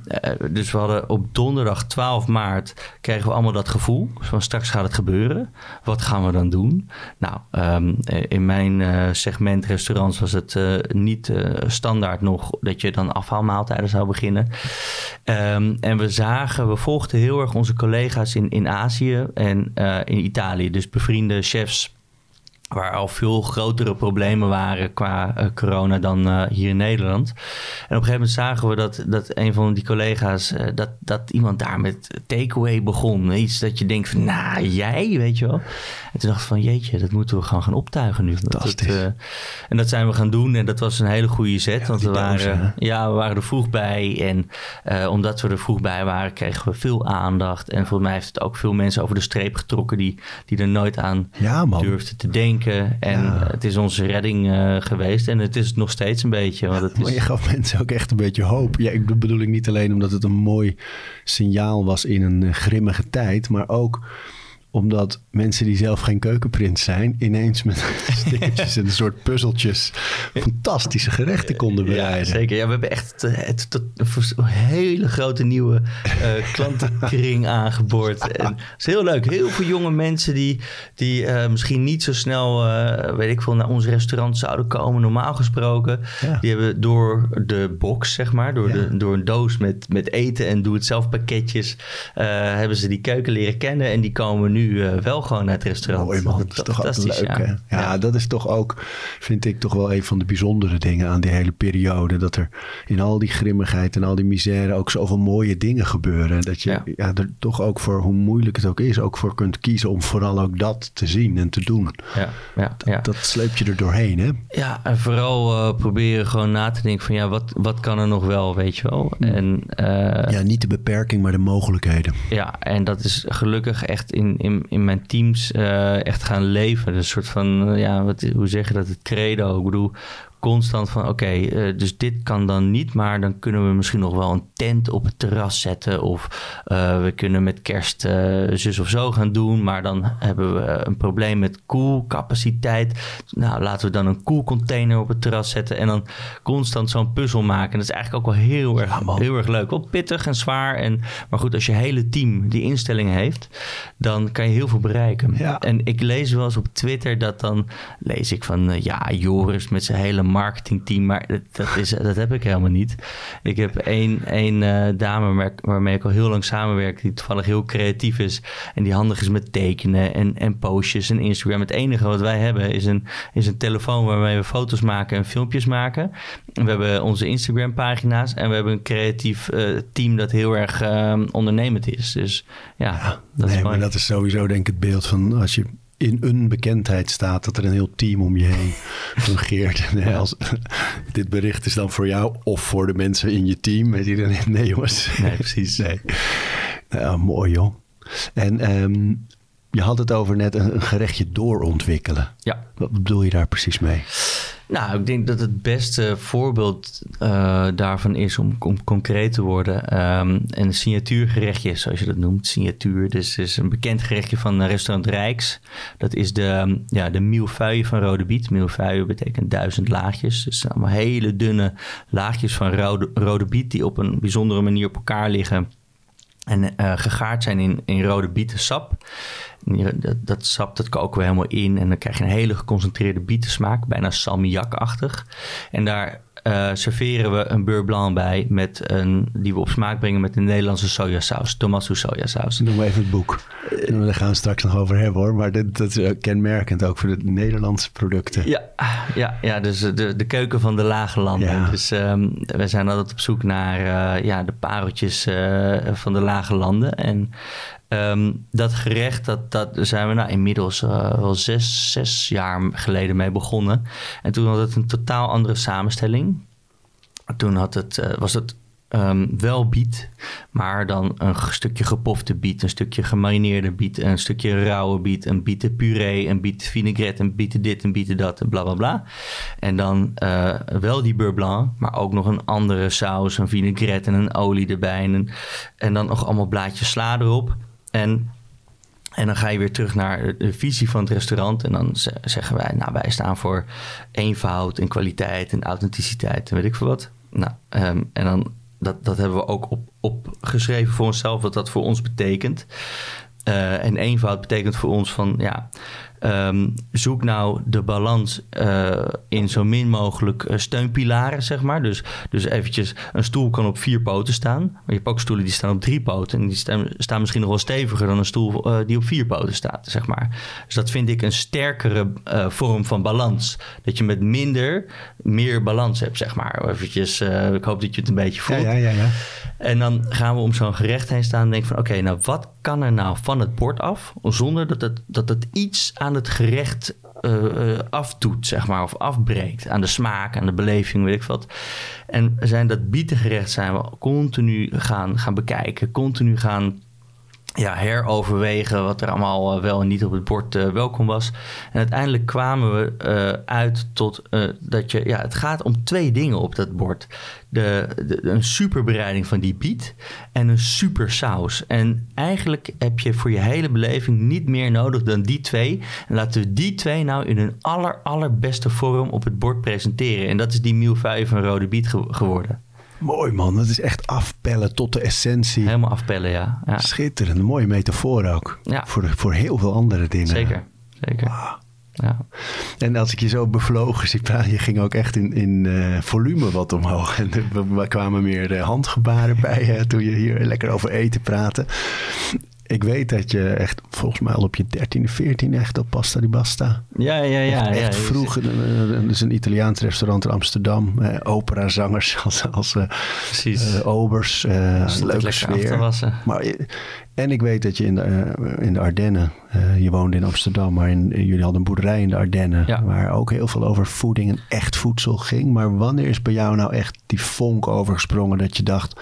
Speaker 5: dus we hadden op donderdag 12 maart kregen we allemaal dat gevoel van straks gaat het gebeuren. Wat gaan we dan doen? Nou, um, in mijn segment was het uh, niet uh, standaard nog dat je dan afhaalmaaltijden zou beginnen. Um, en we zagen, we volgden heel erg onze collega's in, in Azië en in Italië. Dus bevriende chefs waar al veel grotere problemen waren qua uh, corona dan uh, hier in Nederland. En op een gegeven moment zagen we dat, dat een van die collega's, uh, dat, dat iemand daar met takeaway begon. Iets dat je denkt van, nou, jij, weet je wel. En toen dacht ik van, jeetje, dat moeten we gewoon gaan optuigen nu. Dat, en dat zijn we gaan doen en dat was een hele goede set. Ja, want we waren, ja, we waren er vroeg bij. En omdat we er vroeg bij waren, kregen we veel aandacht. En volgens mij heeft het ook veel mensen over de streep getrokken die, die er nooit aan
Speaker 2: ja,
Speaker 5: durfden te denken. En ja. het is onze redding uh, geweest. En het is het nog steeds een beetje. Want het is...
Speaker 2: Maar je gaf mensen ook echt een beetje hoop. Ja, ik bedoel ik niet alleen omdat het een mooi signaal was in een grimmige tijd. Maar ook omdat mensen die zelf geen keukenprins zijn, ineens met stickertjes en een soort puzzeltjes fantastische gerechten konden bereiden.
Speaker 5: Ja, zeker. Ja, we hebben echt het, het, een hele grote nieuwe uh, klantenkring aangeboord. En het is heel leuk. Heel veel jonge mensen die, die uh, misschien niet zo snel, uh, weet ik veel, naar ons restaurant zouden komen, normaal gesproken. Ja. Die hebben door de box, zeg maar, door, ja. de, door een doos met, met eten en doe-het-zelf pakketjes, hebben ze die keuken leren kennen en die komen nu uh, wel gewoon naar het restaurant.
Speaker 2: Mooi man, dat is toch ook leuk ja. hè? Ja, ja, dat is toch ook, vind ik toch wel een van de bijzondere dingen aan die hele periode. Dat er in al die grimmigheid en al die misère ook zoveel mooie dingen gebeuren. Dat je ja. ja. er toch ook voor, hoe moeilijk het ook is, ook voor kunt kiezen om vooral ook dat te zien en te doen.
Speaker 5: Ja, ja, ja.
Speaker 2: Dat, dat sleep je er doorheen hè?
Speaker 5: Ja, en vooral uh, proberen gewoon na te denken van ja, wat, wat kan er nog wel, weet je wel. En, uh,
Speaker 2: ja, niet de beperking, maar de mogelijkheden.
Speaker 5: Ja, en dat is gelukkig echt in, in in mijn teams uh, echt gaan leven. Een soort van, uh, ja, wat, hoe zeg je dat? Het credo. Ik bedoel, constant van oké, okay, uh, dus dit kan dan niet, maar dan kunnen we misschien nog wel een tent op het terras zetten. Of uh, we kunnen met kerst uh, zus of zo gaan doen, maar dan hebben we een probleem met koelcapaciteit. Nou, laten we dan een koelcontainer op het terras zetten en dan constant zo'n puzzel maken. En dat is eigenlijk ook wel heel erg, ja, heel erg leuk. Wel pittig en zwaar. En, maar goed, als je hele team die instelling heeft, dan kan je heel veel bereiken.
Speaker 2: Ja.
Speaker 5: En ik lees wel eens op Twitter dat dan lees ik van ja, Joris met zijn hele marketingteam, maar dat, dat, is, dat heb ik helemaal niet. Ik heb één, één uh, dame waarmee ik al heel lang samenwerk, die toevallig heel creatief is en die handig is met tekenen en, en postjes en Instagram. Het enige wat wij hebben is een, is een telefoon waarmee we foto's maken en filmpjes maken. We hebben onze Instagram pagina's en we hebben een creatief uh, team dat heel erg uh, ondernemend is. Dus ja,
Speaker 2: ja dat nee, is maar dat is sowieso denk ik het beeld van als je in een bekendheid staat dat er een heel team om je heen fungeert. En als, dit bericht is dan voor jou of voor de mensen in je team. Weet je dan? Nee, jongens.
Speaker 5: Nee, precies.
Speaker 2: Nee. Nou, mooi joh. En um, je had het over net een, een gerechtje doorontwikkelen.
Speaker 5: Ja.
Speaker 2: Wat bedoel je daar precies mee?
Speaker 5: Nou, ik denk dat het beste voorbeeld uh, daarvan is om, om concreet te worden. Um, een signatuurgerechtje, zoals je dat noemt. Signatuur, dus is een bekend gerechtje van restaurant Rijks. Dat is de, ja, de van rode biet. Millefeuille betekent duizend laagjes. Dus allemaal hele dunne laagjes van rode, rode biet... die op een bijzondere manier op elkaar liggen... en uh, gegaard zijn in, in rode bietensap... Dat, dat sap dat koken we helemaal in en dan krijg je een hele geconcentreerde bietensmaak, bijna salmiakachtig. En daar uh, serveren we een beurre blanc bij met een, die we op smaak brengen met een Nederlandse sojasaus, Tomasu sojasaus.
Speaker 2: Noem even het boek. Daar gaan we straks nog over hebben hoor, maar dat, dat is kenmerkend ook voor de Nederlandse producten.
Speaker 5: Ja, ja, ja dus de, de keuken van de lage landen. Ja. Dus um, we zijn altijd op zoek naar uh, ja, de pareltjes van de lage landen. En Um, dat gerecht, dat, dat zijn we nou inmiddels uh, wel zes, zes jaar geleden mee begonnen. En toen had het een totaal andere samenstelling. Toen had het, uh, was het ehm, wel biet, maar dan een stukje gepofte biet, een stukje gemarineerde biet, een stukje rauwe biet, een bieten puree, een biet vinaigrette, een bieten dit, een bieten dat, en bla bla bla. En dan eh, wel die beurre blanc, maar ook nog een andere saus, een vinaigrette en een olie erbij. En, en dan nog allemaal blaadjes sla erop. En en dan ga je weer terug naar de- visie van het restaurant. En dan ze- zeggen wij, nou, wij staan voor eenvoud en kwaliteit en authenticiteit en weet ik veel wat. Nou, ehm, en dan, dat, dat hebben we ook op, opgeschreven voor onszelf, wat dat voor ons betekent. Eh, en eenvoud betekent voor ons van, ja, ehm, zoek nou de balans eh, in zo min mogelijk eh, steunpilaren, zeg maar. Dus, dus eventjes, een stoel kan op vier poten staan. Maar je hebt ook stoelen die staan op drie poten. En die staan, staan misschien nog wel steviger dan een stoel eh, die op vier poten staat, zeg maar. Dus dat vind ik een sterkere vorm van balans. Dat je met minder meer balans hebt, zeg maar. Eventjes, ik hoop dat je het een beetje voelt.
Speaker 2: ja, ja, ja.
Speaker 5: En dan gaan we om zo'n gerecht heen staan en denken van... oké, nou wat kan er nou van het bord af... zonder dat het, dat het iets aan het gerecht eh, eh, afdoet, zeg maar... of afbreekt aan de smaak, aan de beleving, weet ik wat. En zijn dat bietengerecht zijn we continu gaan, gaan bekijken... continu gaan ja, heroverwegen wat er allemaal eh, wel en niet op het bord eh, welkom was. En uiteindelijk kwamen we eh, uit tot dat je, ja, het gaat om twee dingen op dat bord. De, de, een superbereiding van die biet en een super saus. En eigenlijk heb je voor je hele beleving niet meer nodig dan die twee. En laten we die twee nou in hun aller, allerbeste vorm op het bord presenteren. En dat is die mille van rode biet ge- geworden.
Speaker 2: Mooi man, dat is echt afpellen tot de essentie.
Speaker 5: Helemaal afpellen, ja. ja
Speaker 2: Schitterend, een mooie metafoor ook.
Speaker 5: Ja.
Speaker 2: Voor, voor heel veel andere dingen.
Speaker 5: zeker, zeker. Ja.
Speaker 2: En als ik je zo bevlogen zie praten, je ging ook echt in, in eh, volume wat omhoog. En er we kwamen meer eh, handgebaren bij toen je hier lekker over eten praatte. Ik weet dat je echt volgens mij al op je 13e, 14e echt op Pasta di Basta.
Speaker 5: Ja, ja, ja.
Speaker 2: echt
Speaker 5: ja,
Speaker 2: vroeg. eh, Er is een Italiaans restaurant in Amsterdam. Eh, operazangers als, als eh,
Speaker 5: Precies.
Speaker 2: eh, obers. eh,
Speaker 5: het
Speaker 2: leuke sfeer. Maar, en ik weet dat je in de, eh, in de Ardennen, eh, je woonde in Amsterdam, maar in, jullie hadden een boerderij in de Ardennen,
Speaker 5: Ja.
Speaker 2: waar ook heel veel over voeding en echt voedsel ging. Maar wanneer is bij jou nou echt die vonk overgesprongen dat je dacht,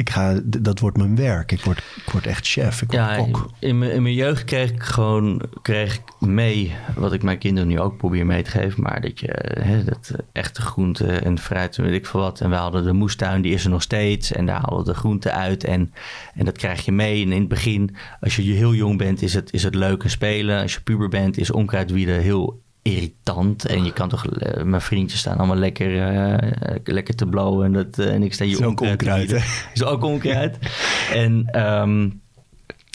Speaker 2: ik ga, dat wordt mijn werk, ik word, ik word echt chef, ik word
Speaker 5: Ja,
Speaker 2: kok.
Speaker 5: in mijn, in mijn jeugd kreeg ik gewoon kreeg ik mee, wat ik mijn kinderen nu ook probeer mee te geven, maar dat je hè, dat eh, echte groenten en fruit en weet ik veel wat. En we hadden de moestuin, die is er nog steeds en daar halen we de groenten uit en, en dat krijg je mee. En in het begin, als je heel jong bent, is het, is het leuk en spelen. Als je puber bent, is onkruidwieden heel irritant. En je kan toch, eh, mijn vriendjes staan allemaal lekker, eh, lekker te blowen en, dat, eh, en ik sta hier
Speaker 2: Is ook
Speaker 5: onkruid? Is ook onkruid. en ehm,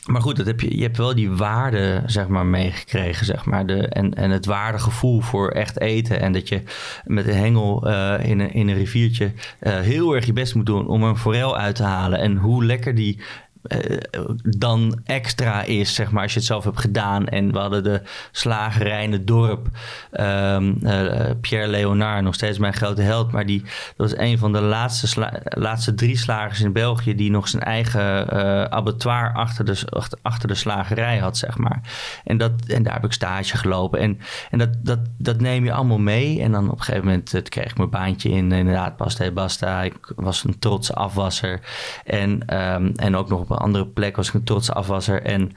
Speaker 5: maar goed, dat heb je, je hebt wel die waarde zeg maar, meegekregen. Zeg maar, de, en, en het waardegevoel voor echt eten. En dat je met een hengel in, een, in een riviertje heel erg je best moet doen om een forel uit te halen. En hoe lekker die eh, dan extra is, zeg maar, als je het zelf hebt gedaan. En we hadden de slagerij in het dorp. ehm, eh, Pierre Leonard, nog steeds mijn grote held. Maar die, dat was een van de laatste, laatste drie slagers in België... die nog zijn eigen eh, abattoir achter de, achter, de slagerij had, zeg maar. En, dat, en daar heb ik stage gelopen. En, en dat, dat, dat neem je allemaal mee. En dan op een gegeven moment kreeg ik mijn baantje in, inderdaad, Pasta e Basta. Ik was een trotse afwasser. En, ehm, en ook nog een andere plek was ik een trotse afwasser. En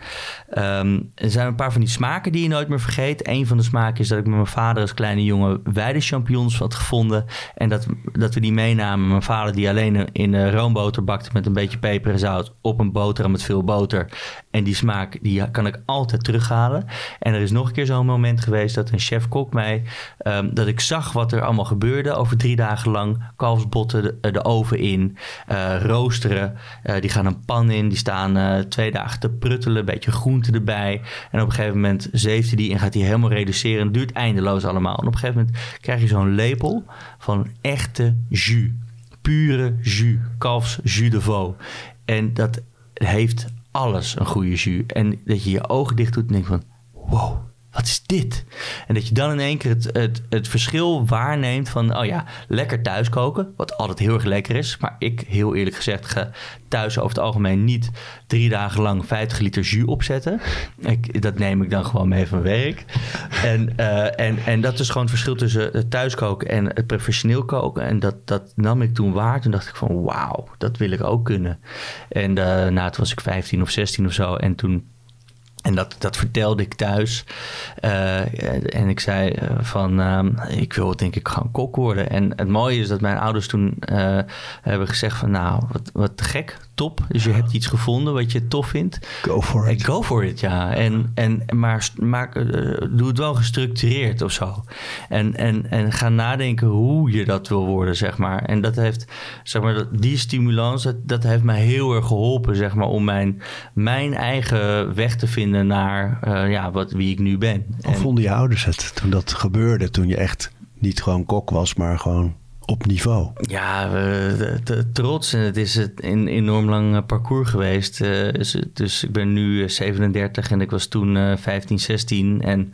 Speaker 5: ehm, er zijn een paar van die smaken die je nooit meer vergeet. Een van de smaken is dat ik met mijn vader als kleine jongen weidechampignons had gevonden. En dat, dat we die meenamen. Mijn vader die alleen in roomboter bakte met een beetje peper en zout op een boterham met veel boter. En die smaak die kan ik altijd terughalen. En er is nog een keer zo'n moment geweest dat een chef-kok mij... ehm, dat ik zag wat er allemaal gebeurde over drie dagen lang. Kalfsbotten de, de oven in, eh, roosteren. Eh, die gaan een pan in, die staan eh, twee dagen te pruttelen. Een beetje groente erbij. En op een gegeven moment zeeft hij die en gaat hij helemaal reduceren. Het duurt eindeloos allemaal. En op een gegeven moment krijg je zo'n lepel van echte jus. Pure jus. Kalfs jus de veau. En dat heeft alles een goede jus. En dat je je ogen dicht doet en denkt van... Wow, wat is dit? En dat je dan in één keer het, het, het verschil waarneemt van, oh ja, lekker thuis koken, wat altijd heel erg lekker is. Maar ik, heel eerlijk gezegd, ga thuis over het algemeen niet drie dagen lang 50 liter jus opzetten. Ik, dat neem ik dan gewoon mee van werk. En, uh, en, en dat is gewoon het verschil tussen het thuiskoken en het professioneel koken. En dat, dat nam ik toen waar. Toen dacht ik van, wauw, dat wil ik ook kunnen. En uh, nou, toen was ik 15 of 16 of zo. En toen en dat, dat vertelde ik thuis. Uh, en ik zei uh, van, uh, ik wil denk ik gewoon kok worden. En het mooie is dat mijn ouders toen hebben gezegd van, nou, wat, wat gek top. Dus je hebt iets gevonden wat je tof vindt.
Speaker 2: Go for it.
Speaker 5: Go for it, ja. En, en, maar maak, uh, doe het wel gestructureerd of zo. En, en, en ga nadenken hoe je dat wil worden, zeg maar. En dat heeft, zeg maar, die stimulans, dat, dat heeft mij heel erg geholpen, zeg maar, om mijn, mijn eigen weg te vinden naar uh, ja, wat, wie ik nu ben.
Speaker 2: Hoe vonden je ouders het toen dat gebeurde? Toen je echt niet gewoon kok was, maar gewoon op niveau?
Speaker 5: Ja, uh, trots. En het is een enorm lang parcours geweest. Uh, dus, dus, ik ben nu 37 en ik was toen 15, 16. En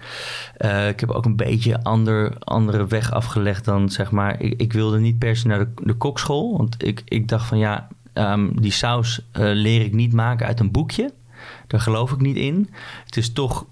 Speaker 5: ik heb ook een beetje ander, andere weg afgelegd dan zeg maar. Ik, ik wilde niet per se naar de, de kokschool. Want ik, ik dacht van ja, um, die saus leer ik niet maken uit een boekje. Daar geloof ik niet in. Het is toch,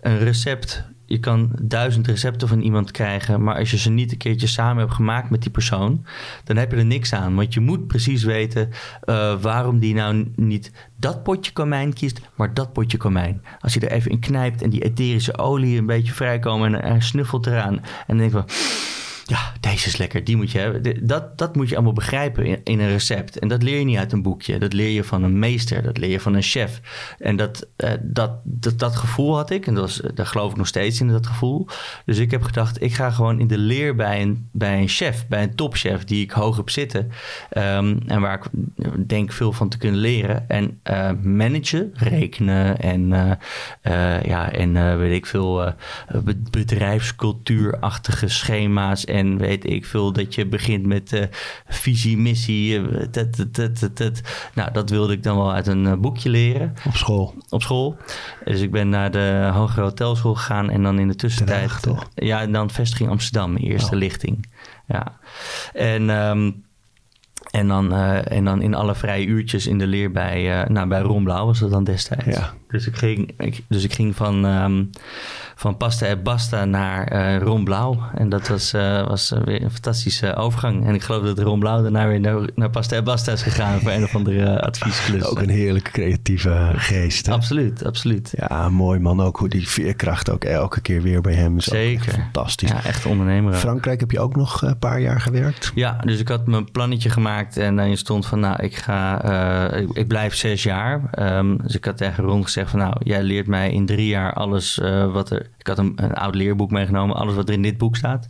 Speaker 5: een recept je kan duizend recepten van iemand krijgen, maar als je ze niet een keertje samen hebt gemaakt met die persoon, dan heb je er niks aan. Want je moet precies weten uh, waarom die nou niet dat potje komijn kiest, maar dat potje komijn. Als je er even in knijpt en die etherische olie een beetje vrijkomen en hij snuffelt eraan en dan denk je ja, deze is lekker, die moet je hebben. Dat, dat moet je allemaal begrijpen in, een recept. En dat leer je niet uit een boekje. Dat leer je van een meester, dat leer je van een chef. En dat, uh, dat, dat, dat gevoel had ik, en dat was, daar geloof ik nog steeds in, dat gevoel. Dus ik heb gedacht, ik ga gewoon in de leer bij een, bij een chef, bij een topchef die ik hoog heb zitten. Um, en waar ik denk veel van te kunnen leren. En managen, rekenen en, uh, ja, en weet ik veel, bedrijfscultuurachtige schema's en weet ik veel dat je begint met uh, visie, missie. Uh, tet, tet, tet, nou, dat wilde ik dan wel uit een uh, boekje leren.
Speaker 2: Op school?
Speaker 5: Op school. Dus ik ben naar de hogere hotelschool gegaan en dan in de tussentijd...
Speaker 2: Toch?
Speaker 5: Ja, en dan vestiging Amsterdam, eerste oh. lichting. Ja. En... Um, en dan, uh, en dan in alle vrije uurtjes in de leer bij, uh, nou, bij Ron Blauw was dat dan destijds.
Speaker 2: Ja.
Speaker 5: Dus ik ging, ik, dus ik ging van, um, van Pasta en Basta naar uh, Ron Blauw. En dat was, uh, was weer een fantastische overgang. En ik geloof dat Ron Blauw daarna weer naar, naar Pasta en Basta is gegaan voor een of andere adviesklus.
Speaker 2: Ook een heerlijke creatieve geest. Hè?
Speaker 5: Absoluut, absoluut.
Speaker 2: Ja, mooi man. Ook hoe die veerkracht ook elke keer weer bij hem is.
Speaker 5: Zeker.
Speaker 2: fantastisch.
Speaker 5: Ja, echt ondernemer.
Speaker 2: Frankrijk heb je ook nog een paar jaar gewerkt?
Speaker 5: Ja, dus ik had mijn plannetje gemaakt en dan stond van nou, ik ga, uh, ik, ik, blijf zes jaar. Um, dus ik had tegen Ron gezegd van nou, jij leert mij in drie jaar alles uh, wat er... Ik had een, een, oud leerboek meegenomen, alles wat er in dit boek staat.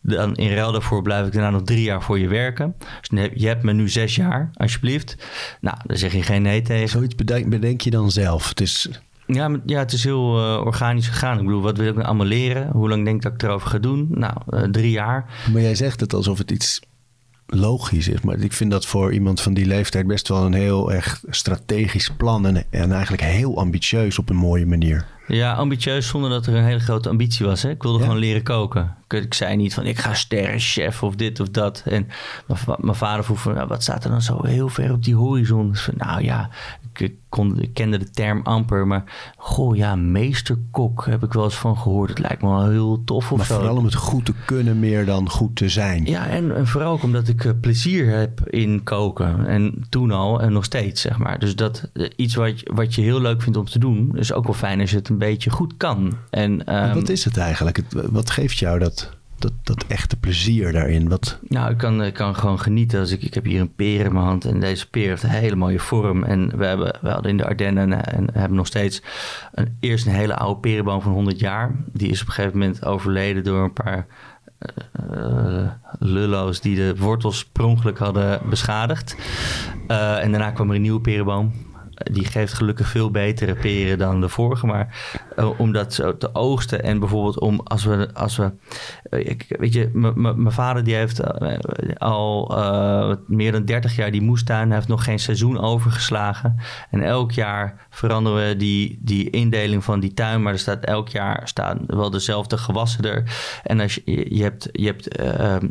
Speaker 5: Dan in ruil daarvoor blijf ik daarna nog drie jaar voor je werken. Dus je hebt me nu zes jaar, alsjeblieft. Nou, daar zeg je geen nee tegen.
Speaker 2: Zoiets bedenk, bedenk je dan zelf? Het is...
Speaker 5: Ja, ja, het is heel uh, organisch gegaan. Ik bedoel, wat wil ik nou allemaal leren? Hoe lang denk ik dat ik erover ga doen? Nou, uh, drie jaar.
Speaker 2: Maar jij zegt het alsof het iets logisch is. Maar ik vind dat voor iemand van die leeftijd best wel een heel erg strategisch plan. En, en eigenlijk heel ambitieus op een mooie manier.
Speaker 5: Ja, ambitieus zonder dat er een hele grote ambitie was. Hè? Ik wilde ja. gewoon leren koken. Ik, zei niet van ik ga sterrenchef of dit of dat. En mijn vader vroeg van nou, wat staat er dan zo heel ver op die horizon? Dus van, nou ja, ik, kon, ik kende de term amper, maar goh ja, meesterkok heb ik wel eens van gehoord. Het lijkt me wel heel tof of
Speaker 2: maar
Speaker 5: zo.
Speaker 2: vooral om het goed te kunnen meer dan goed te zijn.
Speaker 5: Ja, en, en vooral ook omdat ik uh, plezier heb in koken. En toen al en nog steeds, zeg maar. Dus dat uh, iets wat, wat je heel leuk vindt om te doen, is ook wel fijn als je het een beetje goed kan. En, um,
Speaker 2: wat is het eigenlijk? Wat geeft jou dat? Dat, dat echte plezier daarin? Wat...
Speaker 5: Nou, ik kan, ik kan gewoon genieten. Als ik, ik heb hier een peer in mijn hand en deze peer heeft een hele mooie vorm. En we, hebben, we hadden in de Ardennen en hebben nog steeds een, eerst een hele oude perenboom van 100 jaar. Die is op een gegeven moment overleden door een paar uh, lullo's die de wortels per ongeluk hadden beschadigd. Uh, en daarna kwam er een nieuwe perenboom die geeft gelukkig veel betere peren dan de vorige. Maar eh, om dat zo te oogsten. En bijvoorbeeld om als we, als we eh, ik, weet je, mijn vader die heeft eh, al uh, meer dan 30 jaar die moestuin. Hij heeft nog geen seizoen overgeslagen. En elk jaar veranderen we die, die indeling van die tuin. Maar er staat elk jaar staan wel dezelfde gewassen er. En als je, je hebt, je hebt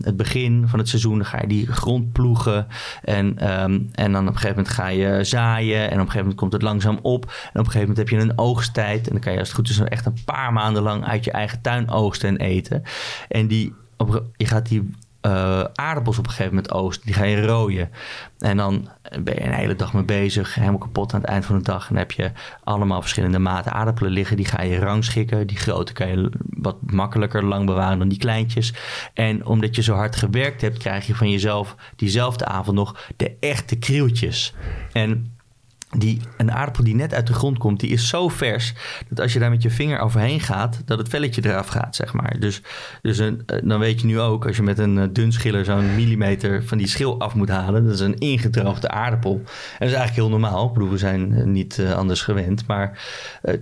Speaker 5: het begin van het seizoen, dan ga je die grond ploegen. En, um, en dan op een gegeven moment ga je zaaien. En op een gegeven moment komt het langzaam op. En op een gegeven moment heb je een oogsttijd. En dan kan je als het goed is echt een paar maanden lang uit je eigen tuin oogsten en eten. En die, op, je gaat die uh, aardappels op een gegeven moment oosten. Die ga je rooien. En dan ben je een hele dag mee bezig. Helemaal kapot aan het eind van de dag. En heb je allemaal verschillende maten aardappelen liggen. Die ga je rangschikken. Die grote kan je wat makkelijker lang bewaren dan die kleintjes. En omdat je zo hard gewerkt hebt, krijg je van jezelf diezelfde avond nog de echte krieltjes. En die, een aardappel die net uit de grond komt, die is zo vers dat als je daar met je vinger overheen gaat, dat het velletje eraf gaat, zeg maar. Dus, dus een, eh, dan weet je nu ook, als je met een eh, dunschiller zo'n millimeter van die schil af moet halen, dat is een ingedroogde aardappel. En dat is eigenlijk heel normaal. We zijn eh, niet anders gewend. Maar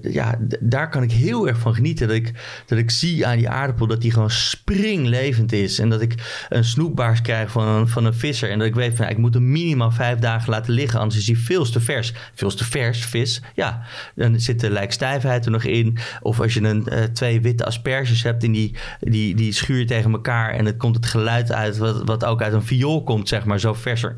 Speaker 5: ja, daar kan ik heel erg van genieten. Dat ik, dat ik zie aan die aardappel dat die gewoon springlevend is. En dat ik een snoepbaars krijg van van een visser. En dat ik weet van, ja, ik moet hem minimaal vijf dagen laten liggen, anders is hij veel te vers veel te vers vis. Ja, dan zit de lijkstijfheid er nog in. Of als je een, uh, twee witte asperges hebt en die, die, die schuur tegen elkaar en het komt het geluid uit wat, wat ook uit een viool komt, zeg maar, zo verser.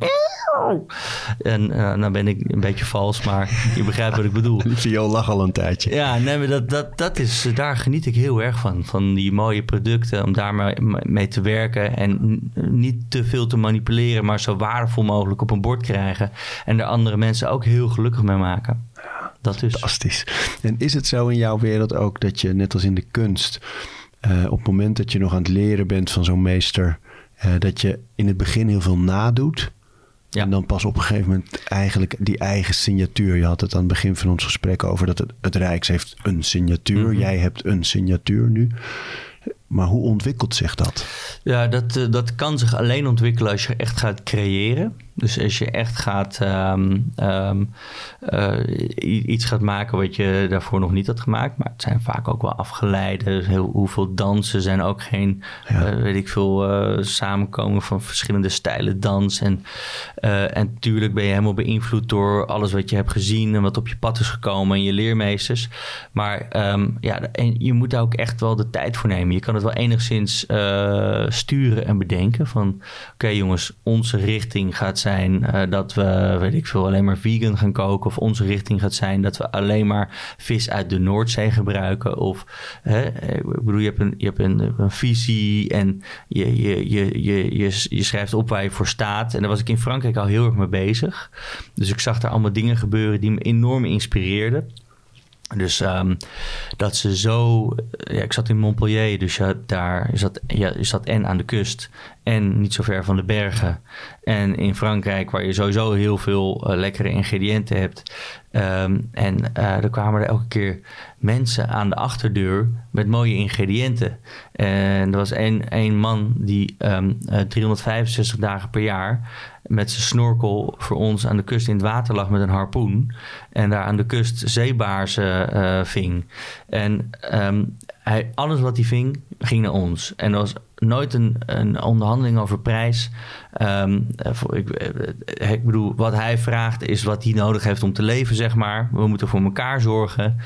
Speaker 5: En uh, nou ben ik een beetje vals, maar je begrijpt wat ik bedoel.
Speaker 2: Die viool lag al een tijdje.
Speaker 5: Ja, nee, maar dat, dat, dat is, daar geniet ik heel erg van. Van die mooie producten, om daar mee, te werken. En niet te veel te manipuleren, maar zo waardevol mogelijk op een bord krijgen. En er andere mensen ook heel gelukkig mee maken. Ja, dat is.
Speaker 2: Fantastisch. En is het zo in jouw wereld ook dat je, net als in de kunst, uh, op het moment dat je nog aan het leren bent van zo'n meester, uh, dat je in het begin heel veel nadoet? Ja. En dan pas op een gegeven moment eigenlijk die eigen signatuur. Je had het aan het begin van ons gesprek over dat het, het Rijks heeft een signatuur. Mm Jij hebt een signatuur nu. Maar hoe ontwikkelt zich dat?
Speaker 5: Ja, dat, eh, dat kan zich alleen ontwikkelen als je echt gaat creëren. Dus als je echt gaat um, um, uh, iets gaat maken wat je daarvoor nog niet had gemaakt. Maar het zijn vaak ook wel afgeleide. Heel, hoeveel dansen zijn ook geen, ja. uh, weet ik veel, uh, samenkomen van verschillende stijlen dans. En, en natuurlijk ben je helemaal beïnvloed door alles wat je hebt gezien en wat op je pad is gekomen en je leermeesters. Maar um, ja, en je moet daar ook echt wel de tijd voor nemen. Je kan wel enigszins sturen en bedenken van oké jongens, onze richting gaat zijn uh, dat we, weet ik veel, alleen maar vegan gaan koken. Of onze richting gaat zijn dat we alleen maar vis uit de Noordzee gebruiken. Of hè, ik bedoel, je hebt een, je hebt een, een visie en je, je, je, je, je, je schrijft op waar je voor staat. En daar was ik in Frankrijk al heel erg mee bezig. Dus ik zag daar allemaal dingen gebeuren die me enorm inspireerden. Dus um, dat ze zo. Ja, ik zat in Montpellier, dus ja, daar is dat, ja, en aan de kust en niet zo ver van de bergen. En in Frankrijk, waar je sowieso heel veel uh, lekkere ingrediënten hebt. Um, en uh, er kwamen er elke keer mensen aan de achterdeur met mooie ingrediënten. En er was één, één man die um, uh, 365 dagen per jaar met zijn snorkel voor ons aan de kust in het water lag met een harpoen. En daar aan de kust zeebaarsen uh, ving. En um, hij, alles wat hij ving, ging naar ons. En dat was nooit een, een onderhandeling over prijs. Um, ik, eh, ik, bedoel, wat hij vraagt is wat hij nodig heeft om te leven, zeg maar. We moeten voor elkaar zorgen.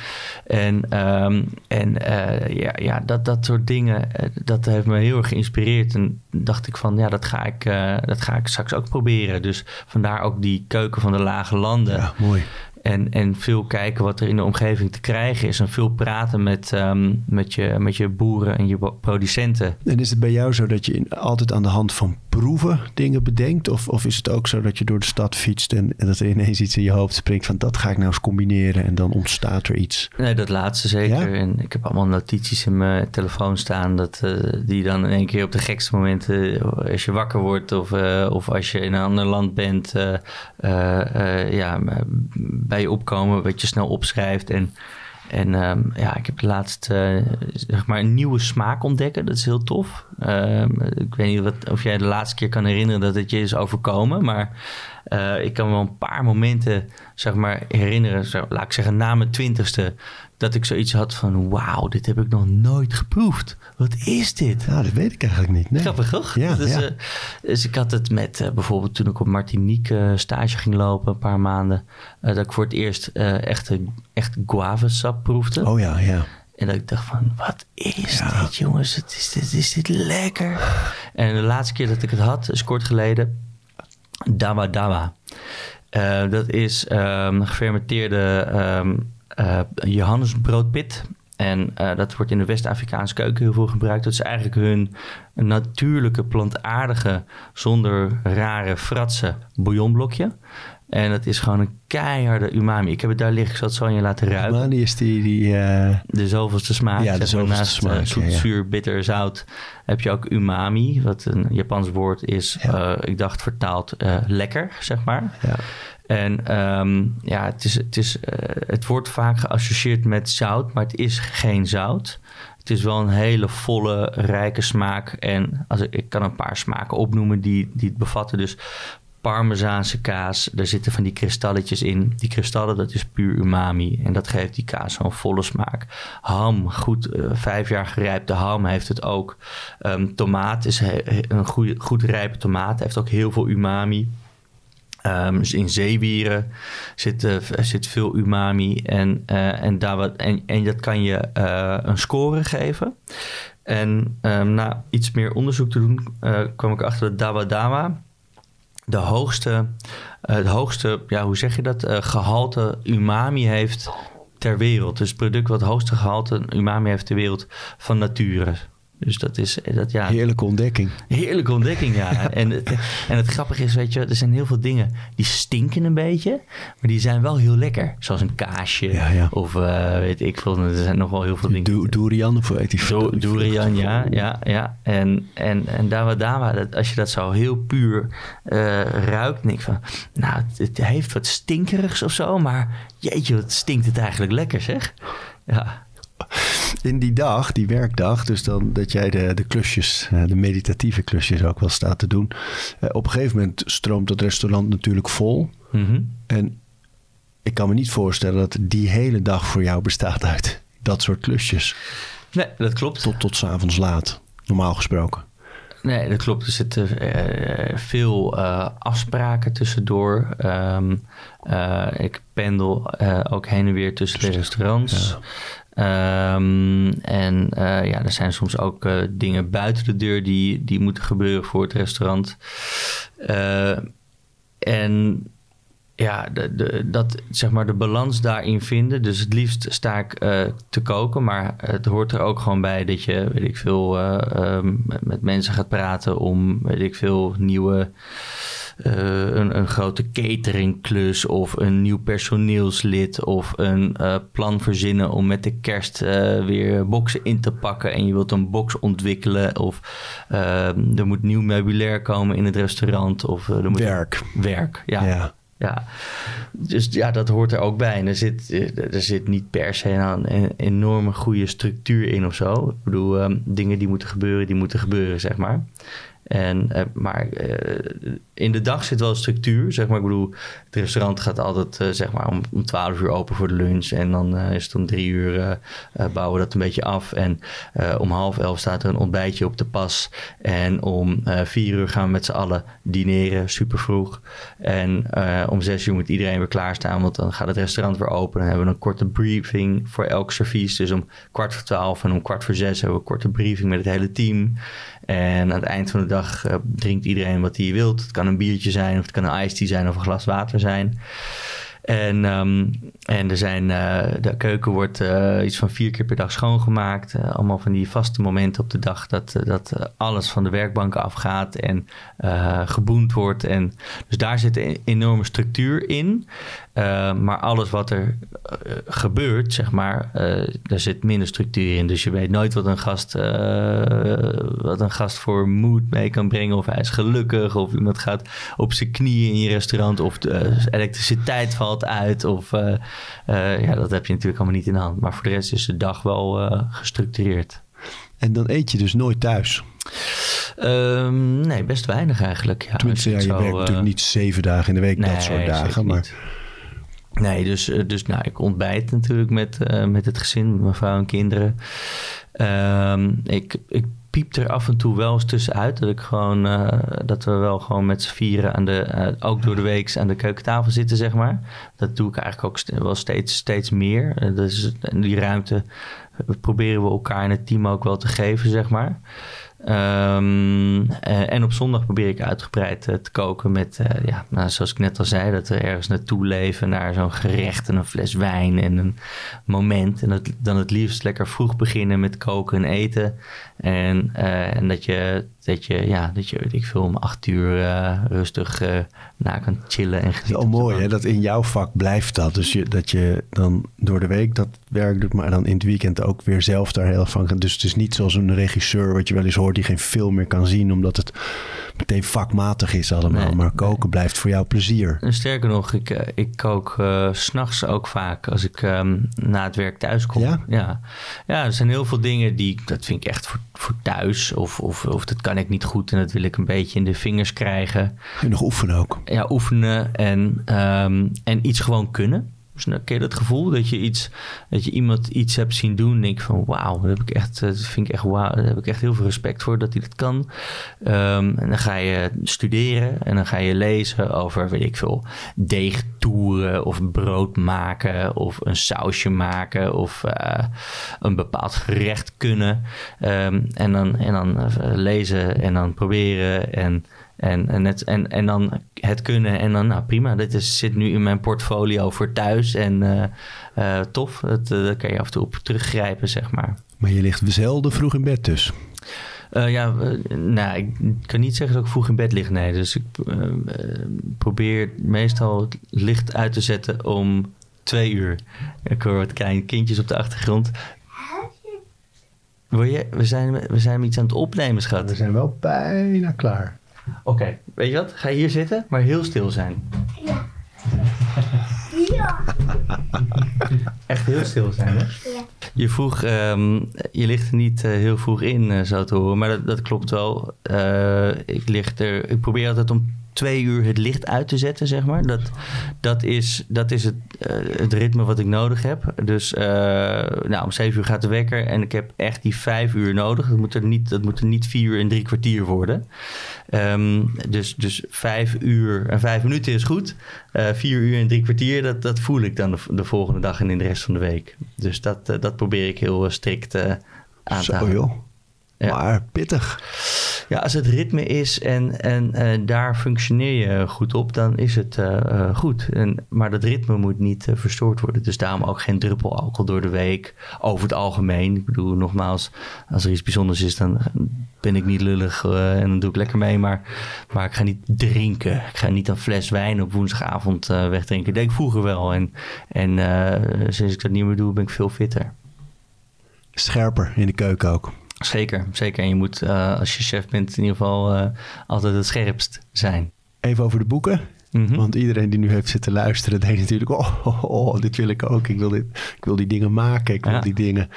Speaker 5: En, um, en uh, ja, ja dat, dat soort dingen, dat heeft me heel erg geïnspireerd. En dacht ik van, ja, dat ga ik, dat ga ik straks ook proberen. Dus vandaar ook die keuken van de lage landen.
Speaker 2: Ja, mooi.
Speaker 5: En, en veel kijken wat er in de omgeving te krijgen is. En veel praten met, um, met, je, met je boeren en je producenten.
Speaker 2: En is het bij jou zo dat je in, altijd aan de hand van proeven dingen bedenkt? Of, of is het ook zo dat je door de stad fietst en, en dat er ineens iets in je hoofd springt van dat ga ik nou eens combineren en dan ontstaat er iets?
Speaker 5: Nee, dat laatste zeker. Ja? En ik heb allemaal notities in mijn telefoon staan dat, uh, die dan in één keer op de gekste momenten, als je wakker wordt of, uh, of als je in een ander land bent, uh, ja, bij je opkomen, wat je snel opschrijft. En, en um, ja, ik heb laatst uh, zeg maar een nieuwe smaak ontdekken. Dat is heel tof. Um, ik weet niet wat, of jij de laatste keer kan herinneren dat het je is overkomen. Maar eh, ik kan wel een paar momenten zeg maar, herinneren, zo, laat ik zeggen na mijn twintigste, dat ik zoiets had van wauw, dit heb ik nog nooit geproefd. Wat is dit?
Speaker 2: Ja, dat weet ik eigenlijk niet. Nee.
Speaker 5: Grappig, toch?
Speaker 2: Ja,
Speaker 5: dus,
Speaker 2: ja.
Speaker 5: dus ik had het met eh, bijvoorbeeld toen ik op Martinique eh, stage ging lopen, een paar maanden, dat ik voor het eerst echt, echt guavasap proefde.
Speaker 2: Oh ja, ja.
Speaker 5: En dat ik dacht van, wat is
Speaker 2: Ja.
Speaker 5: dit jongens? Het is, dit, is dit lekker? En de laatste keer dat ik het had, is kort geleden, Dawa Dawa. Dat is ehm, gefermenteerde ehm eh, Johannesbroodpit. En eh, dat wordt in de West-Afrikaanse keuken heel veel gebruikt. Dat is eigenlijk hun natuurlijke, plantaardige, zonder rare fratsen bouillonblokje. En dat is gewoon een keiharde umami. Ik heb het daar liggen, ik zal het zo aan je laten ruiken
Speaker 2: die is die... die eh,
Speaker 5: de zoveelste smaak.
Speaker 2: Ja, de zoveelste
Speaker 5: naast
Speaker 2: smaak,
Speaker 5: zoet,
Speaker 2: ja, ja.
Speaker 5: zuur, bitter, zout heb je ook umami, wat een Japans woord is.
Speaker 2: Ja.
Speaker 5: ik dacht vertaald lekker, zeg maar.
Speaker 2: ja.
Speaker 5: En ehm, ja, het, is, het, is, eh, het wordt vaak geassocieerd met zout, maar het is geen zout. Het is wel een hele volle, rijke smaak. En als ik, ik kan een paar smaken opnoemen die, die het bevatten. Dus parmezaanse kaas, daar zitten van die kristalletjes in. Die kristallen, dat is puur umami. En dat geeft die kaas zo'n volle smaak. Ham, goed, eh, vijf jaar gerijpte ham heeft het ook. Ehm, tomaat is een goede, goed rijpe tomaat. Heeft ook heel veel umami. Ehm, dus in zeewieren zit, eh, zit veel umami. En, eh, en, daar wat, en, en dat kan je eh, een score geven. En ehm, na iets meer onderzoek te doen, kwam ik achter dat Dawa de hoogste, de hoogste ja, hoe zeg je dat, eh, gehalte umami heeft ter wereld. Dus het product wat het hoogste gehalte umami heeft ter wereld van nature. Dus dat is, dat, ja,
Speaker 2: Heerlijke ontdekking.
Speaker 5: Heerlijke ontdekking, ja. en, het, en het grappige is, weet je, er zijn heel veel dingen die stinken een beetje, maar die zijn wel heel lekker. Zoals een kaasje
Speaker 2: Ja, ja.
Speaker 5: of eh, weet ik veel. Er zijn nog wel heel veel dingen.
Speaker 2: Du durian of weet ik
Speaker 5: Do- Durian, ja, ja, ja. En, en, en Dawa Dawa, dat, als je dat zo heel puur eh, ruikt, denk ik van, nou, het, het heeft wat stinkerigs of zo, maar jeetje, wat stinkt het eigenlijk lekker, zeg. Ja,
Speaker 2: In die dag, die werkdag, dus dan dat jij de, de klusjes, eh, de meditatieve klusjes ook wel staat te doen. eh, op een gegeven moment stroomt dat restaurant natuurlijk vol.
Speaker 5: Mhm.
Speaker 2: En ik kan me niet voorstellen dat die hele dag voor jou bestaat uit dat soort klusjes.
Speaker 5: Nee, dat klopt.
Speaker 2: Tot, tot 's avonds laat, normaal gesproken.
Speaker 5: Nee, dat klopt. Er zitten eh, veel afspraken tussendoor. Ehm, eh, ik pendel ook heen en weer tussen de restaurants. Ehm, en eh, ja, er zijn soms ook eh, dingen buiten de deur die, die moeten gebeuren voor het restaurant. Eh, en ja, de, dat, zeg maar de balans daarin vinden. Dus het liefst sta ik te koken, maar het hoort er ook gewoon bij dat je, weet ik veel, eh, ehm, met, met mensen gaat praten om, weet ik veel, nieuwe, eh, een, een grote cateringklus of een nieuw personeelslid of een eh, plan verzinnen om met de kerst eh, weer boxen in te pakken en je wilt een box ontwikkelen of er moet nieuw meubilair komen in het restaurant of er moet
Speaker 2: Werk.
Speaker 5: werk, ja.
Speaker 2: Ja.
Speaker 5: Ja, dus ja, dat hoort er ook bij. En er zit, er zit niet per se een, een enorme goede structuur in of zo. Ik bedoel, ehm, dingen die moeten gebeuren, die moeten gebeuren, zeg maar. En, eh, maar eh, in de dag zit wel structuur, zeg maar. Ik bedoel, het restaurant gaat altijd eh, zeg maar om, om 12 uur open voor de lunch. En dan eh, is het om drie uur eh, bouwen we dat een beetje af. En om half elf staat er een ontbijtje op de pas. En om vier uur gaan we met z'n allen dineren, super vroeg. En om zes uur moet iedereen weer klaarstaan, want dan gaat het restaurant weer open. Dan hebben we een korte briefing voor elk servies. Dus om kwart voor twaalf en om kwart voor zes hebben we een korte briefing met het hele team. En aan het eind van de dag drinkt iedereen wat hij wilt. Het kan een biertje zijn, of het kan een iced tea zijn, of een glas water zijn. En, ehm, en er zijn, eh, de keuken wordt eh, iets van vier keer per dag schoongemaakt. Eh, allemaal van die vaste momenten op de dag dat, dat alles van de werkbanken afgaat en geboend wordt. En, dus daar zit een enorme structuur in. Eh, maar alles wat er eh, gebeurt, zeg maar, eh, daar zit minder structuur in. Dus je weet nooit wat een gast, wat een gast voor mood mee kan brengen. Of hij is gelukkig, of iemand gaat op zijn knieën in je restaurant, of de elektriciteit valt uit. Of ja, dat heb je natuurlijk allemaal niet in de hand. Maar voor de rest is de dag wel gestructureerd.
Speaker 2: En dan eet je dus nooit thuis.
Speaker 5: Ehm, nee, best weinig eigenlijk. Ja,
Speaker 2: Tenminste, ja, je
Speaker 5: zo,
Speaker 2: werkt natuurlijk niet zeven dagen in de week,
Speaker 5: nee,
Speaker 2: dat soort dagen. Maar
Speaker 5: niet. Nee, dus, eh, dus nou, ik ontbijt natuurlijk met, eh, met het gezin, mijn vrouw en kinderen. Ehm, ik, ik piep er af en toe wel eens tussenuit. Dat, ik gewoon, eh, dat we wel gewoon met z'n vieren, aan de, ook door de week, aan de keukentafel zitten, zeg maar. Dat doe ik eigenlijk ook wel steeds, steeds meer. Dus die ruimte proberen we elkaar in het team ook wel te geven, zeg maar. Ehm, eh, en op zondag probeer ik uitgebreid eh, te koken met, eh, ja, nou, zoals ik net al zei, dat we ergens naartoe leven naar zo'n gerecht en een fles wijn en een moment. En dan het liefst lekker vroeg beginnen met koken en eten. En, eh, en dat je, dat je, ja, dat je, weet ik veel, om acht uur eh, rustig eh na kan chillen en genieten. de
Speaker 2: mooi hè, dat in jouw vak blijft dat. Dus je, dat je dan door de week dat werk doet, maar dan in het weekend ook weer zelf daar heel van kan. Dus het is niet zoals een regisseur, wat je wel eens hoort, die geen film meer kan zien, omdat het meteen vakmatig is allemaal.
Speaker 5: Nee,
Speaker 2: maar koken blijft voor jou plezier.
Speaker 5: En sterker nog, ik, eh, ik kook eh, s s'nachts ook vaak als ik ehm, na het werk thuis kom.
Speaker 2: Ja?
Speaker 5: ja? Ja, er zijn heel veel dingen die, dat vind ik echt voor, voor thuis. Of, of, of dat kan ik niet goed en dat wil ik een beetje in de vingers krijgen.
Speaker 2: Je nog oefenen ook.
Speaker 5: Ja, oefenen en, ehm, en iets gewoon kunnen. Ken je dat gevoel dat je, iets, dat je iemand iets hebt zien doen. En denk van wauw, dat heb ik echt, dat vind ik echt wauw. Daar heb ik echt heel veel respect voor dat hij dat kan. Ehm, en dan ga je studeren en dan ga je lezen over, weet ik veel, deegtoeren of brood maken of een sausje maken of eh, een bepaald gerecht kunnen. Ehm, en dan, en dan eh, lezen en dan proberen en en, en, het, en, en dan het kunnen en dan, nou prima, dit is, zit nu in mijn portfolio voor thuis. En eh, eh, tof, dat, eh, daar kan je af en toe op teruggrijpen, zeg maar.
Speaker 2: Maar je ligt zelden vroeg in bed dus.
Speaker 5: Eh, ja, nou, ik kan niet zeggen dat ik vroeg in bed lig, nee. Dus ik probeer meestal het licht uit te zetten om twee uur. Ik hoor wat kleine kindjes op de achtergrond. Wil je, we, zijn, we zijn iets aan het opnemen, schat.
Speaker 2: We zijn wel bijna klaar.
Speaker 5: Oké, weet je wat? Ga hier zitten, maar heel stil zijn. Echt heel stil zijn, hè? Je vroeg, ehm, je ligt er niet eh, heel vroeg in, eh, zo te horen. Maar dat, dat klopt wel. Eh, ik, lig er, ik probeer altijd om twee uur het licht uit te zetten, zeg maar. Dat, dat is, dat is het, eh, het ritme wat ik nodig heb. Dus eh, nou, om zeven uur gaat de wekker en ik heb echt die vijf uur nodig. Dat moet er niet, dat moet er niet vier uur en drie kwartier worden. Ehm, dus, dus vijf uur en vijf minuten is goed. Eh, vier uur en drie kwartier, dat, dat voel ik dan de, de volgende dag en in de rest van de week. Dus dat, dat probeer ik heel strikt aan te houden.
Speaker 2: joh.
Speaker 5: Ja.
Speaker 2: Maar pittig.
Speaker 5: Ja, als het ritme is en, en eh, daar functioneer je goed op, dan is het eh, eh, goed. En, maar dat ritme moet niet verstoord worden. Dus daarom ook geen druppel alcohol door de week. Over het algemeen. Ik bedoel, nogmaals, als er iets bijzonders is, dan ben ik niet lullig en dan doe ik lekker mee. Maar, maar ik ga niet drinken. Ik ga niet een fles wijn op woensdagavond wegdrinken. Dat deed ik vroeger wel. En, en sinds ik dat niet meer doe, ben ik veel fitter.
Speaker 2: Scherper in de keuken ook.
Speaker 5: Zeker, zeker. En je moet, eh, als je chef bent, in ieder geval eh, altijd het scherpst zijn.
Speaker 2: Even over de boeken.
Speaker 5: Mhm.
Speaker 2: Want iedereen die nu heeft zitten luisteren, denkt natuurlijk: oh, oh, oh, dit wil ik ook. Ik wil, dit, ik wil die dingen maken. Ik wil
Speaker 5: Ja.
Speaker 2: die dingen.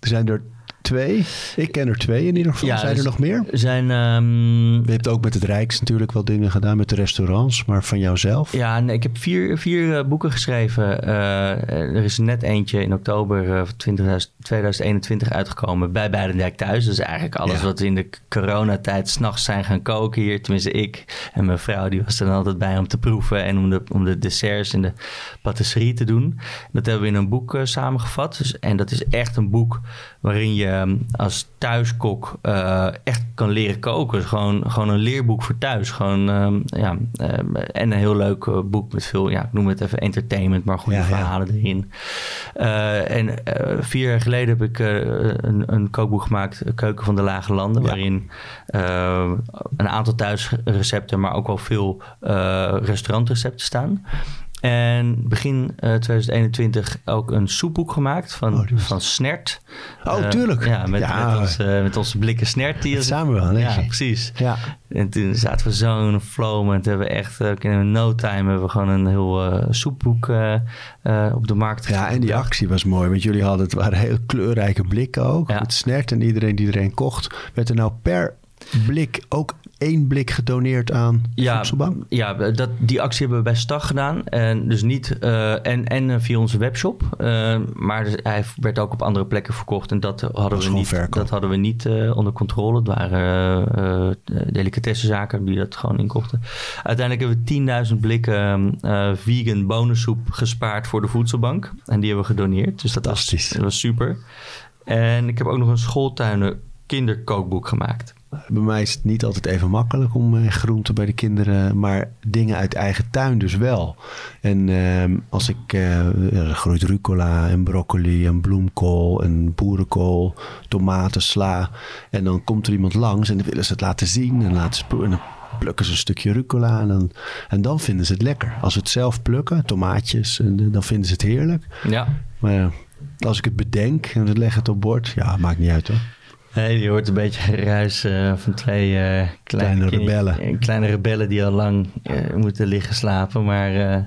Speaker 2: Er zijn er twee. Ik ken er twee in ieder geval.
Speaker 5: Ja,
Speaker 2: zijn er
Speaker 5: dus-
Speaker 2: nog meer?
Speaker 5: Er zijn, ehm,
Speaker 2: Je hebt ook met het Rijks natuurlijk wel dingen gedaan, met de restaurants, maar van jouzelf?
Speaker 5: ja, nee, ik heb vier, vier eh, boeken geschreven. Eh, er is net eentje in oktober eh, 20, 2021 uitgekomen bij Beidendijk thuis. Is eigenlijk alles
Speaker 2: Ja.
Speaker 5: wat we in de coronatijd s'nachts zijn gaan koken hier. Tenminste ik en mijn vrouw die was er dan altijd bij om te proeven en om de, om de desserts en de patisserie te doen. Dat hebben we in een boek eh, samengevat. Dus, en dat is echt een boek waarin je eh, als thuiskok eh, echt kan leren koken. Dus Gewoon, gewoon een leerboek voor thuis. Gewoon, ehm, ja, ehm, en een heel leuk eh, boek met veel, ja, ik noem het even entertainment, maar goede
Speaker 2: Ja, ja.
Speaker 5: verhalen erin. Eh, en eh, vier jaar geleden heb ik eh, een, een kookboek gemaakt, Keuken van de Lage Landen,
Speaker 2: Ja.
Speaker 5: waarin eh, een aantal thuisrecepten, maar ook wel veel eh, restaurantrecepten staan. En begin eh, 2021 ook een soepboek gemaakt van,
Speaker 2: Oh,
Speaker 5: van Snert.
Speaker 2: Oh,
Speaker 5: Eh,
Speaker 2: tuurlijk.
Speaker 5: Ja, met,
Speaker 2: Ja.
Speaker 5: Met, ons, met onze blikken Snert. Die
Speaker 2: Met Samuel, nee.
Speaker 5: Ja, precies.
Speaker 2: Ja.
Speaker 5: En toen zaten we zo in een flow moment. Hebben we echt, eh, in no time hebben we gewoon een heel soepboek op de markt
Speaker 2: Ja, en die actie was mooi. Want jullie hadden, het waren heel kleurrijke blikken ook.
Speaker 5: Ja.
Speaker 2: Het snert en iedereen die er een kocht. Werd er nou per blik ook één blik gedoneerd aan
Speaker 5: Ja,
Speaker 2: Voedselbank?
Speaker 5: ja dat, die actie hebben we bij Stag gedaan. En dus niet eh, en, en eh, via onze webshop. Eh, maar dus hij werd ook op andere plekken verkocht. En dat hadden, we niet,
Speaker 2: verkoop.
Speaker 5: dat hadden we niet eh, onder controle. Het waren delicatessenzaken die dat gewoon inkochten. Uiteindelijk hebben we 10.000 blikken eh, vegan bonensoep gespaard voor de voedselbank. En die hebben we gedoneerd. Dus dat was,
Speaker 2: Fantastisch.
Speaker 5: dat was super. En ik heb ook nog een schooltuinen kinderkookboek gemaakt.
Speaker 2: Bij mij is het niet altijd even makkelijk om eh, groenten bij de kinderen, maar dingen uit eigen tuin dus wel. En ehm, als ik, eh, er groeit rucola en broccoli en bloemkool en boerenkool, tomaten, sla. En dan komt er iemand langs en dan willen ze het laten zien en, laten en dan plukken ze een stukje rucola en dan, en dan vinden ze het lekker. Als we het zelf plukken, tomaatjes, en, eh, dan vinden ze het heerlijk.
Speaker 5: Ja,
Speaker 2: Maar als ik het bedenk en we leggen het op bord, ja, maakt niet uit hoor.
Speaker 5: Nee, je hoort een beetje geruis eh, van twee eh, kleine,
Speaker 2: rebellen.
Speaker 5: eh, kleine rebellen die al lang moeten liggen slapen. Maar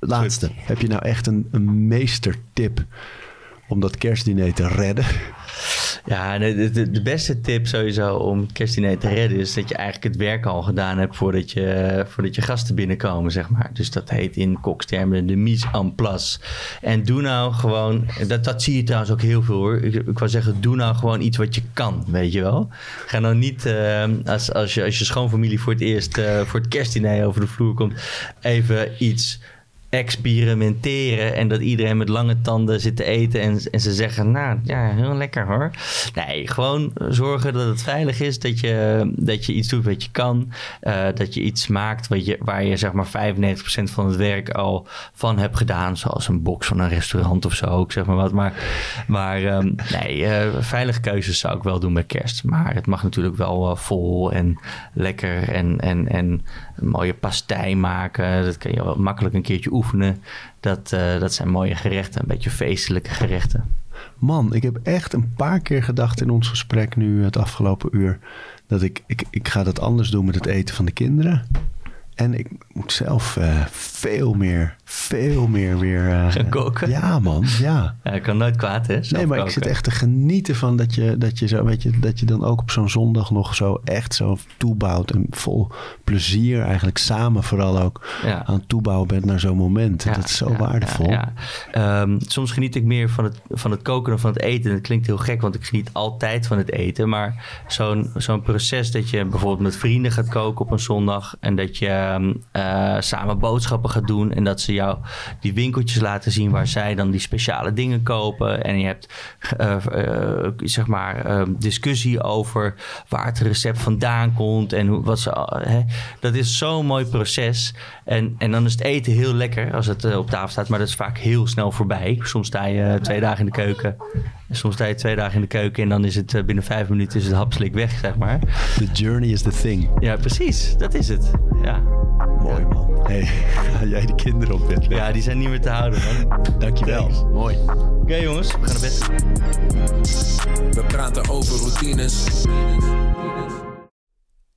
Speaker 2: Laatste. Heb je nou echt een, een meestertip om dat kerstdiner te redden?
Speaker 5: Ja, de, de, beste tip sowieso om kerstdiner te redden... is dat je eigenlijk het werk al gedaan hebt voordat je, voordat je gasten binnenkomen, zeg maar. Dus dat heet in kokstermen de mise en place. En doe nou gewoon... Dat, dat zie je trouwens ook heel veel hoor. Ik, ik wou zeggen, doe nou gewoon iets wat je kan, weet je wel. Ga nou niet, eh, als, als, je, als je schoonfamilie voor het eerst... eh, voor het kerstdiner over de vloer komt... even iets experimenteren en dat iedereen met lange tanden zit te eten en, en ze zeggen, nou ja, heel lekker hoor. Nee, gewoon zorgen dat het veilig is, dat je, dat je iets doet wat je kan, eh, dat je iets maakt wat je, waar je zeg maar 95% van het werk al van hebt gedaan, zoals een box van een restaurant of zo, zeg maar wat. Maar, maar ehm, nee, eh, veilige keuzes zou ik wel doen bij kerst, maar het mag natuurlijk wel eh, vol en lekker en, en, en een mooie pastei maken. Dat kan je wel makkelijk een keertje Dat, eh, dat zijn mooie gerechten, een beetje feestelijke gerechten.
Speaker 2: Man, ik heb echt een paar keer gedacht in ons gesprek nu het afgelopen uur... dat ik, ik, ik ga dat anders doen met het eten van de kinderen. En ik moet zelf eh, veel meer, veel meer weer... eh,
Speaker 5: Gaan koken?
Speaker 2: Ja man, ja.
Speaker 5: Ja, kan nooit kwaad, hè?
Speaker 2: Nee, maar ik zit echt te genieten van dat je, dat je zo, weet je, dat je dan ook op zo'n zondag nog zo echt zo toebouwt en vol plezier eigenlijk samen vooral ook
Speaker 5: Ja.
Speaker 2: aan het toebouwen bent naar zo'n moment.
Speaker 5: Ja,
Speaker 2: dat is zo waardevol.
Speaker 5: Ehm, soms geniet ik meer van het, van het koken dan van het eten. Dat klinkt heel gek, want ik geniet altijd van het eten. Maar zo'n zo'n proces dat je bijvoorbeeld met vrienden gaat koken op een zondag... en dat je ehm, eh, samen boodschappen gaat doen... en dat ze jou die winkeltjes laten zien waar zij dan die speciale dingen kopen... en je hebt eh, eh, zeg maar ehm, discussie over waar het recept vandaan komt... en hoe, wat ze... hè, dat is zo'n mooi proces. En, en dan is het eten heel lekker als het op tafel staat, maar dat is vaak heel snel voorbij. Soms sta je twee dagen in de keuken. Soms sta je twee dagen in de keuken en dan is het eh, binnen vijf minuten is het hapslik weg, zeg maar.
Speaker 2: The journey is the thing.
Speaker 5: Ja, precies. Dat is het. Ja,
Speaker 2: Mooi man. Hey, ga jij de kinderen op bed leggen?
Speaker 5: ja die zijn niet meer te houden, man.
Speaker 2: Dankjewel. Mooi.
Speaker 5: Oké jongens, we gaan naar bed.
Speaker 4: We praten over routines.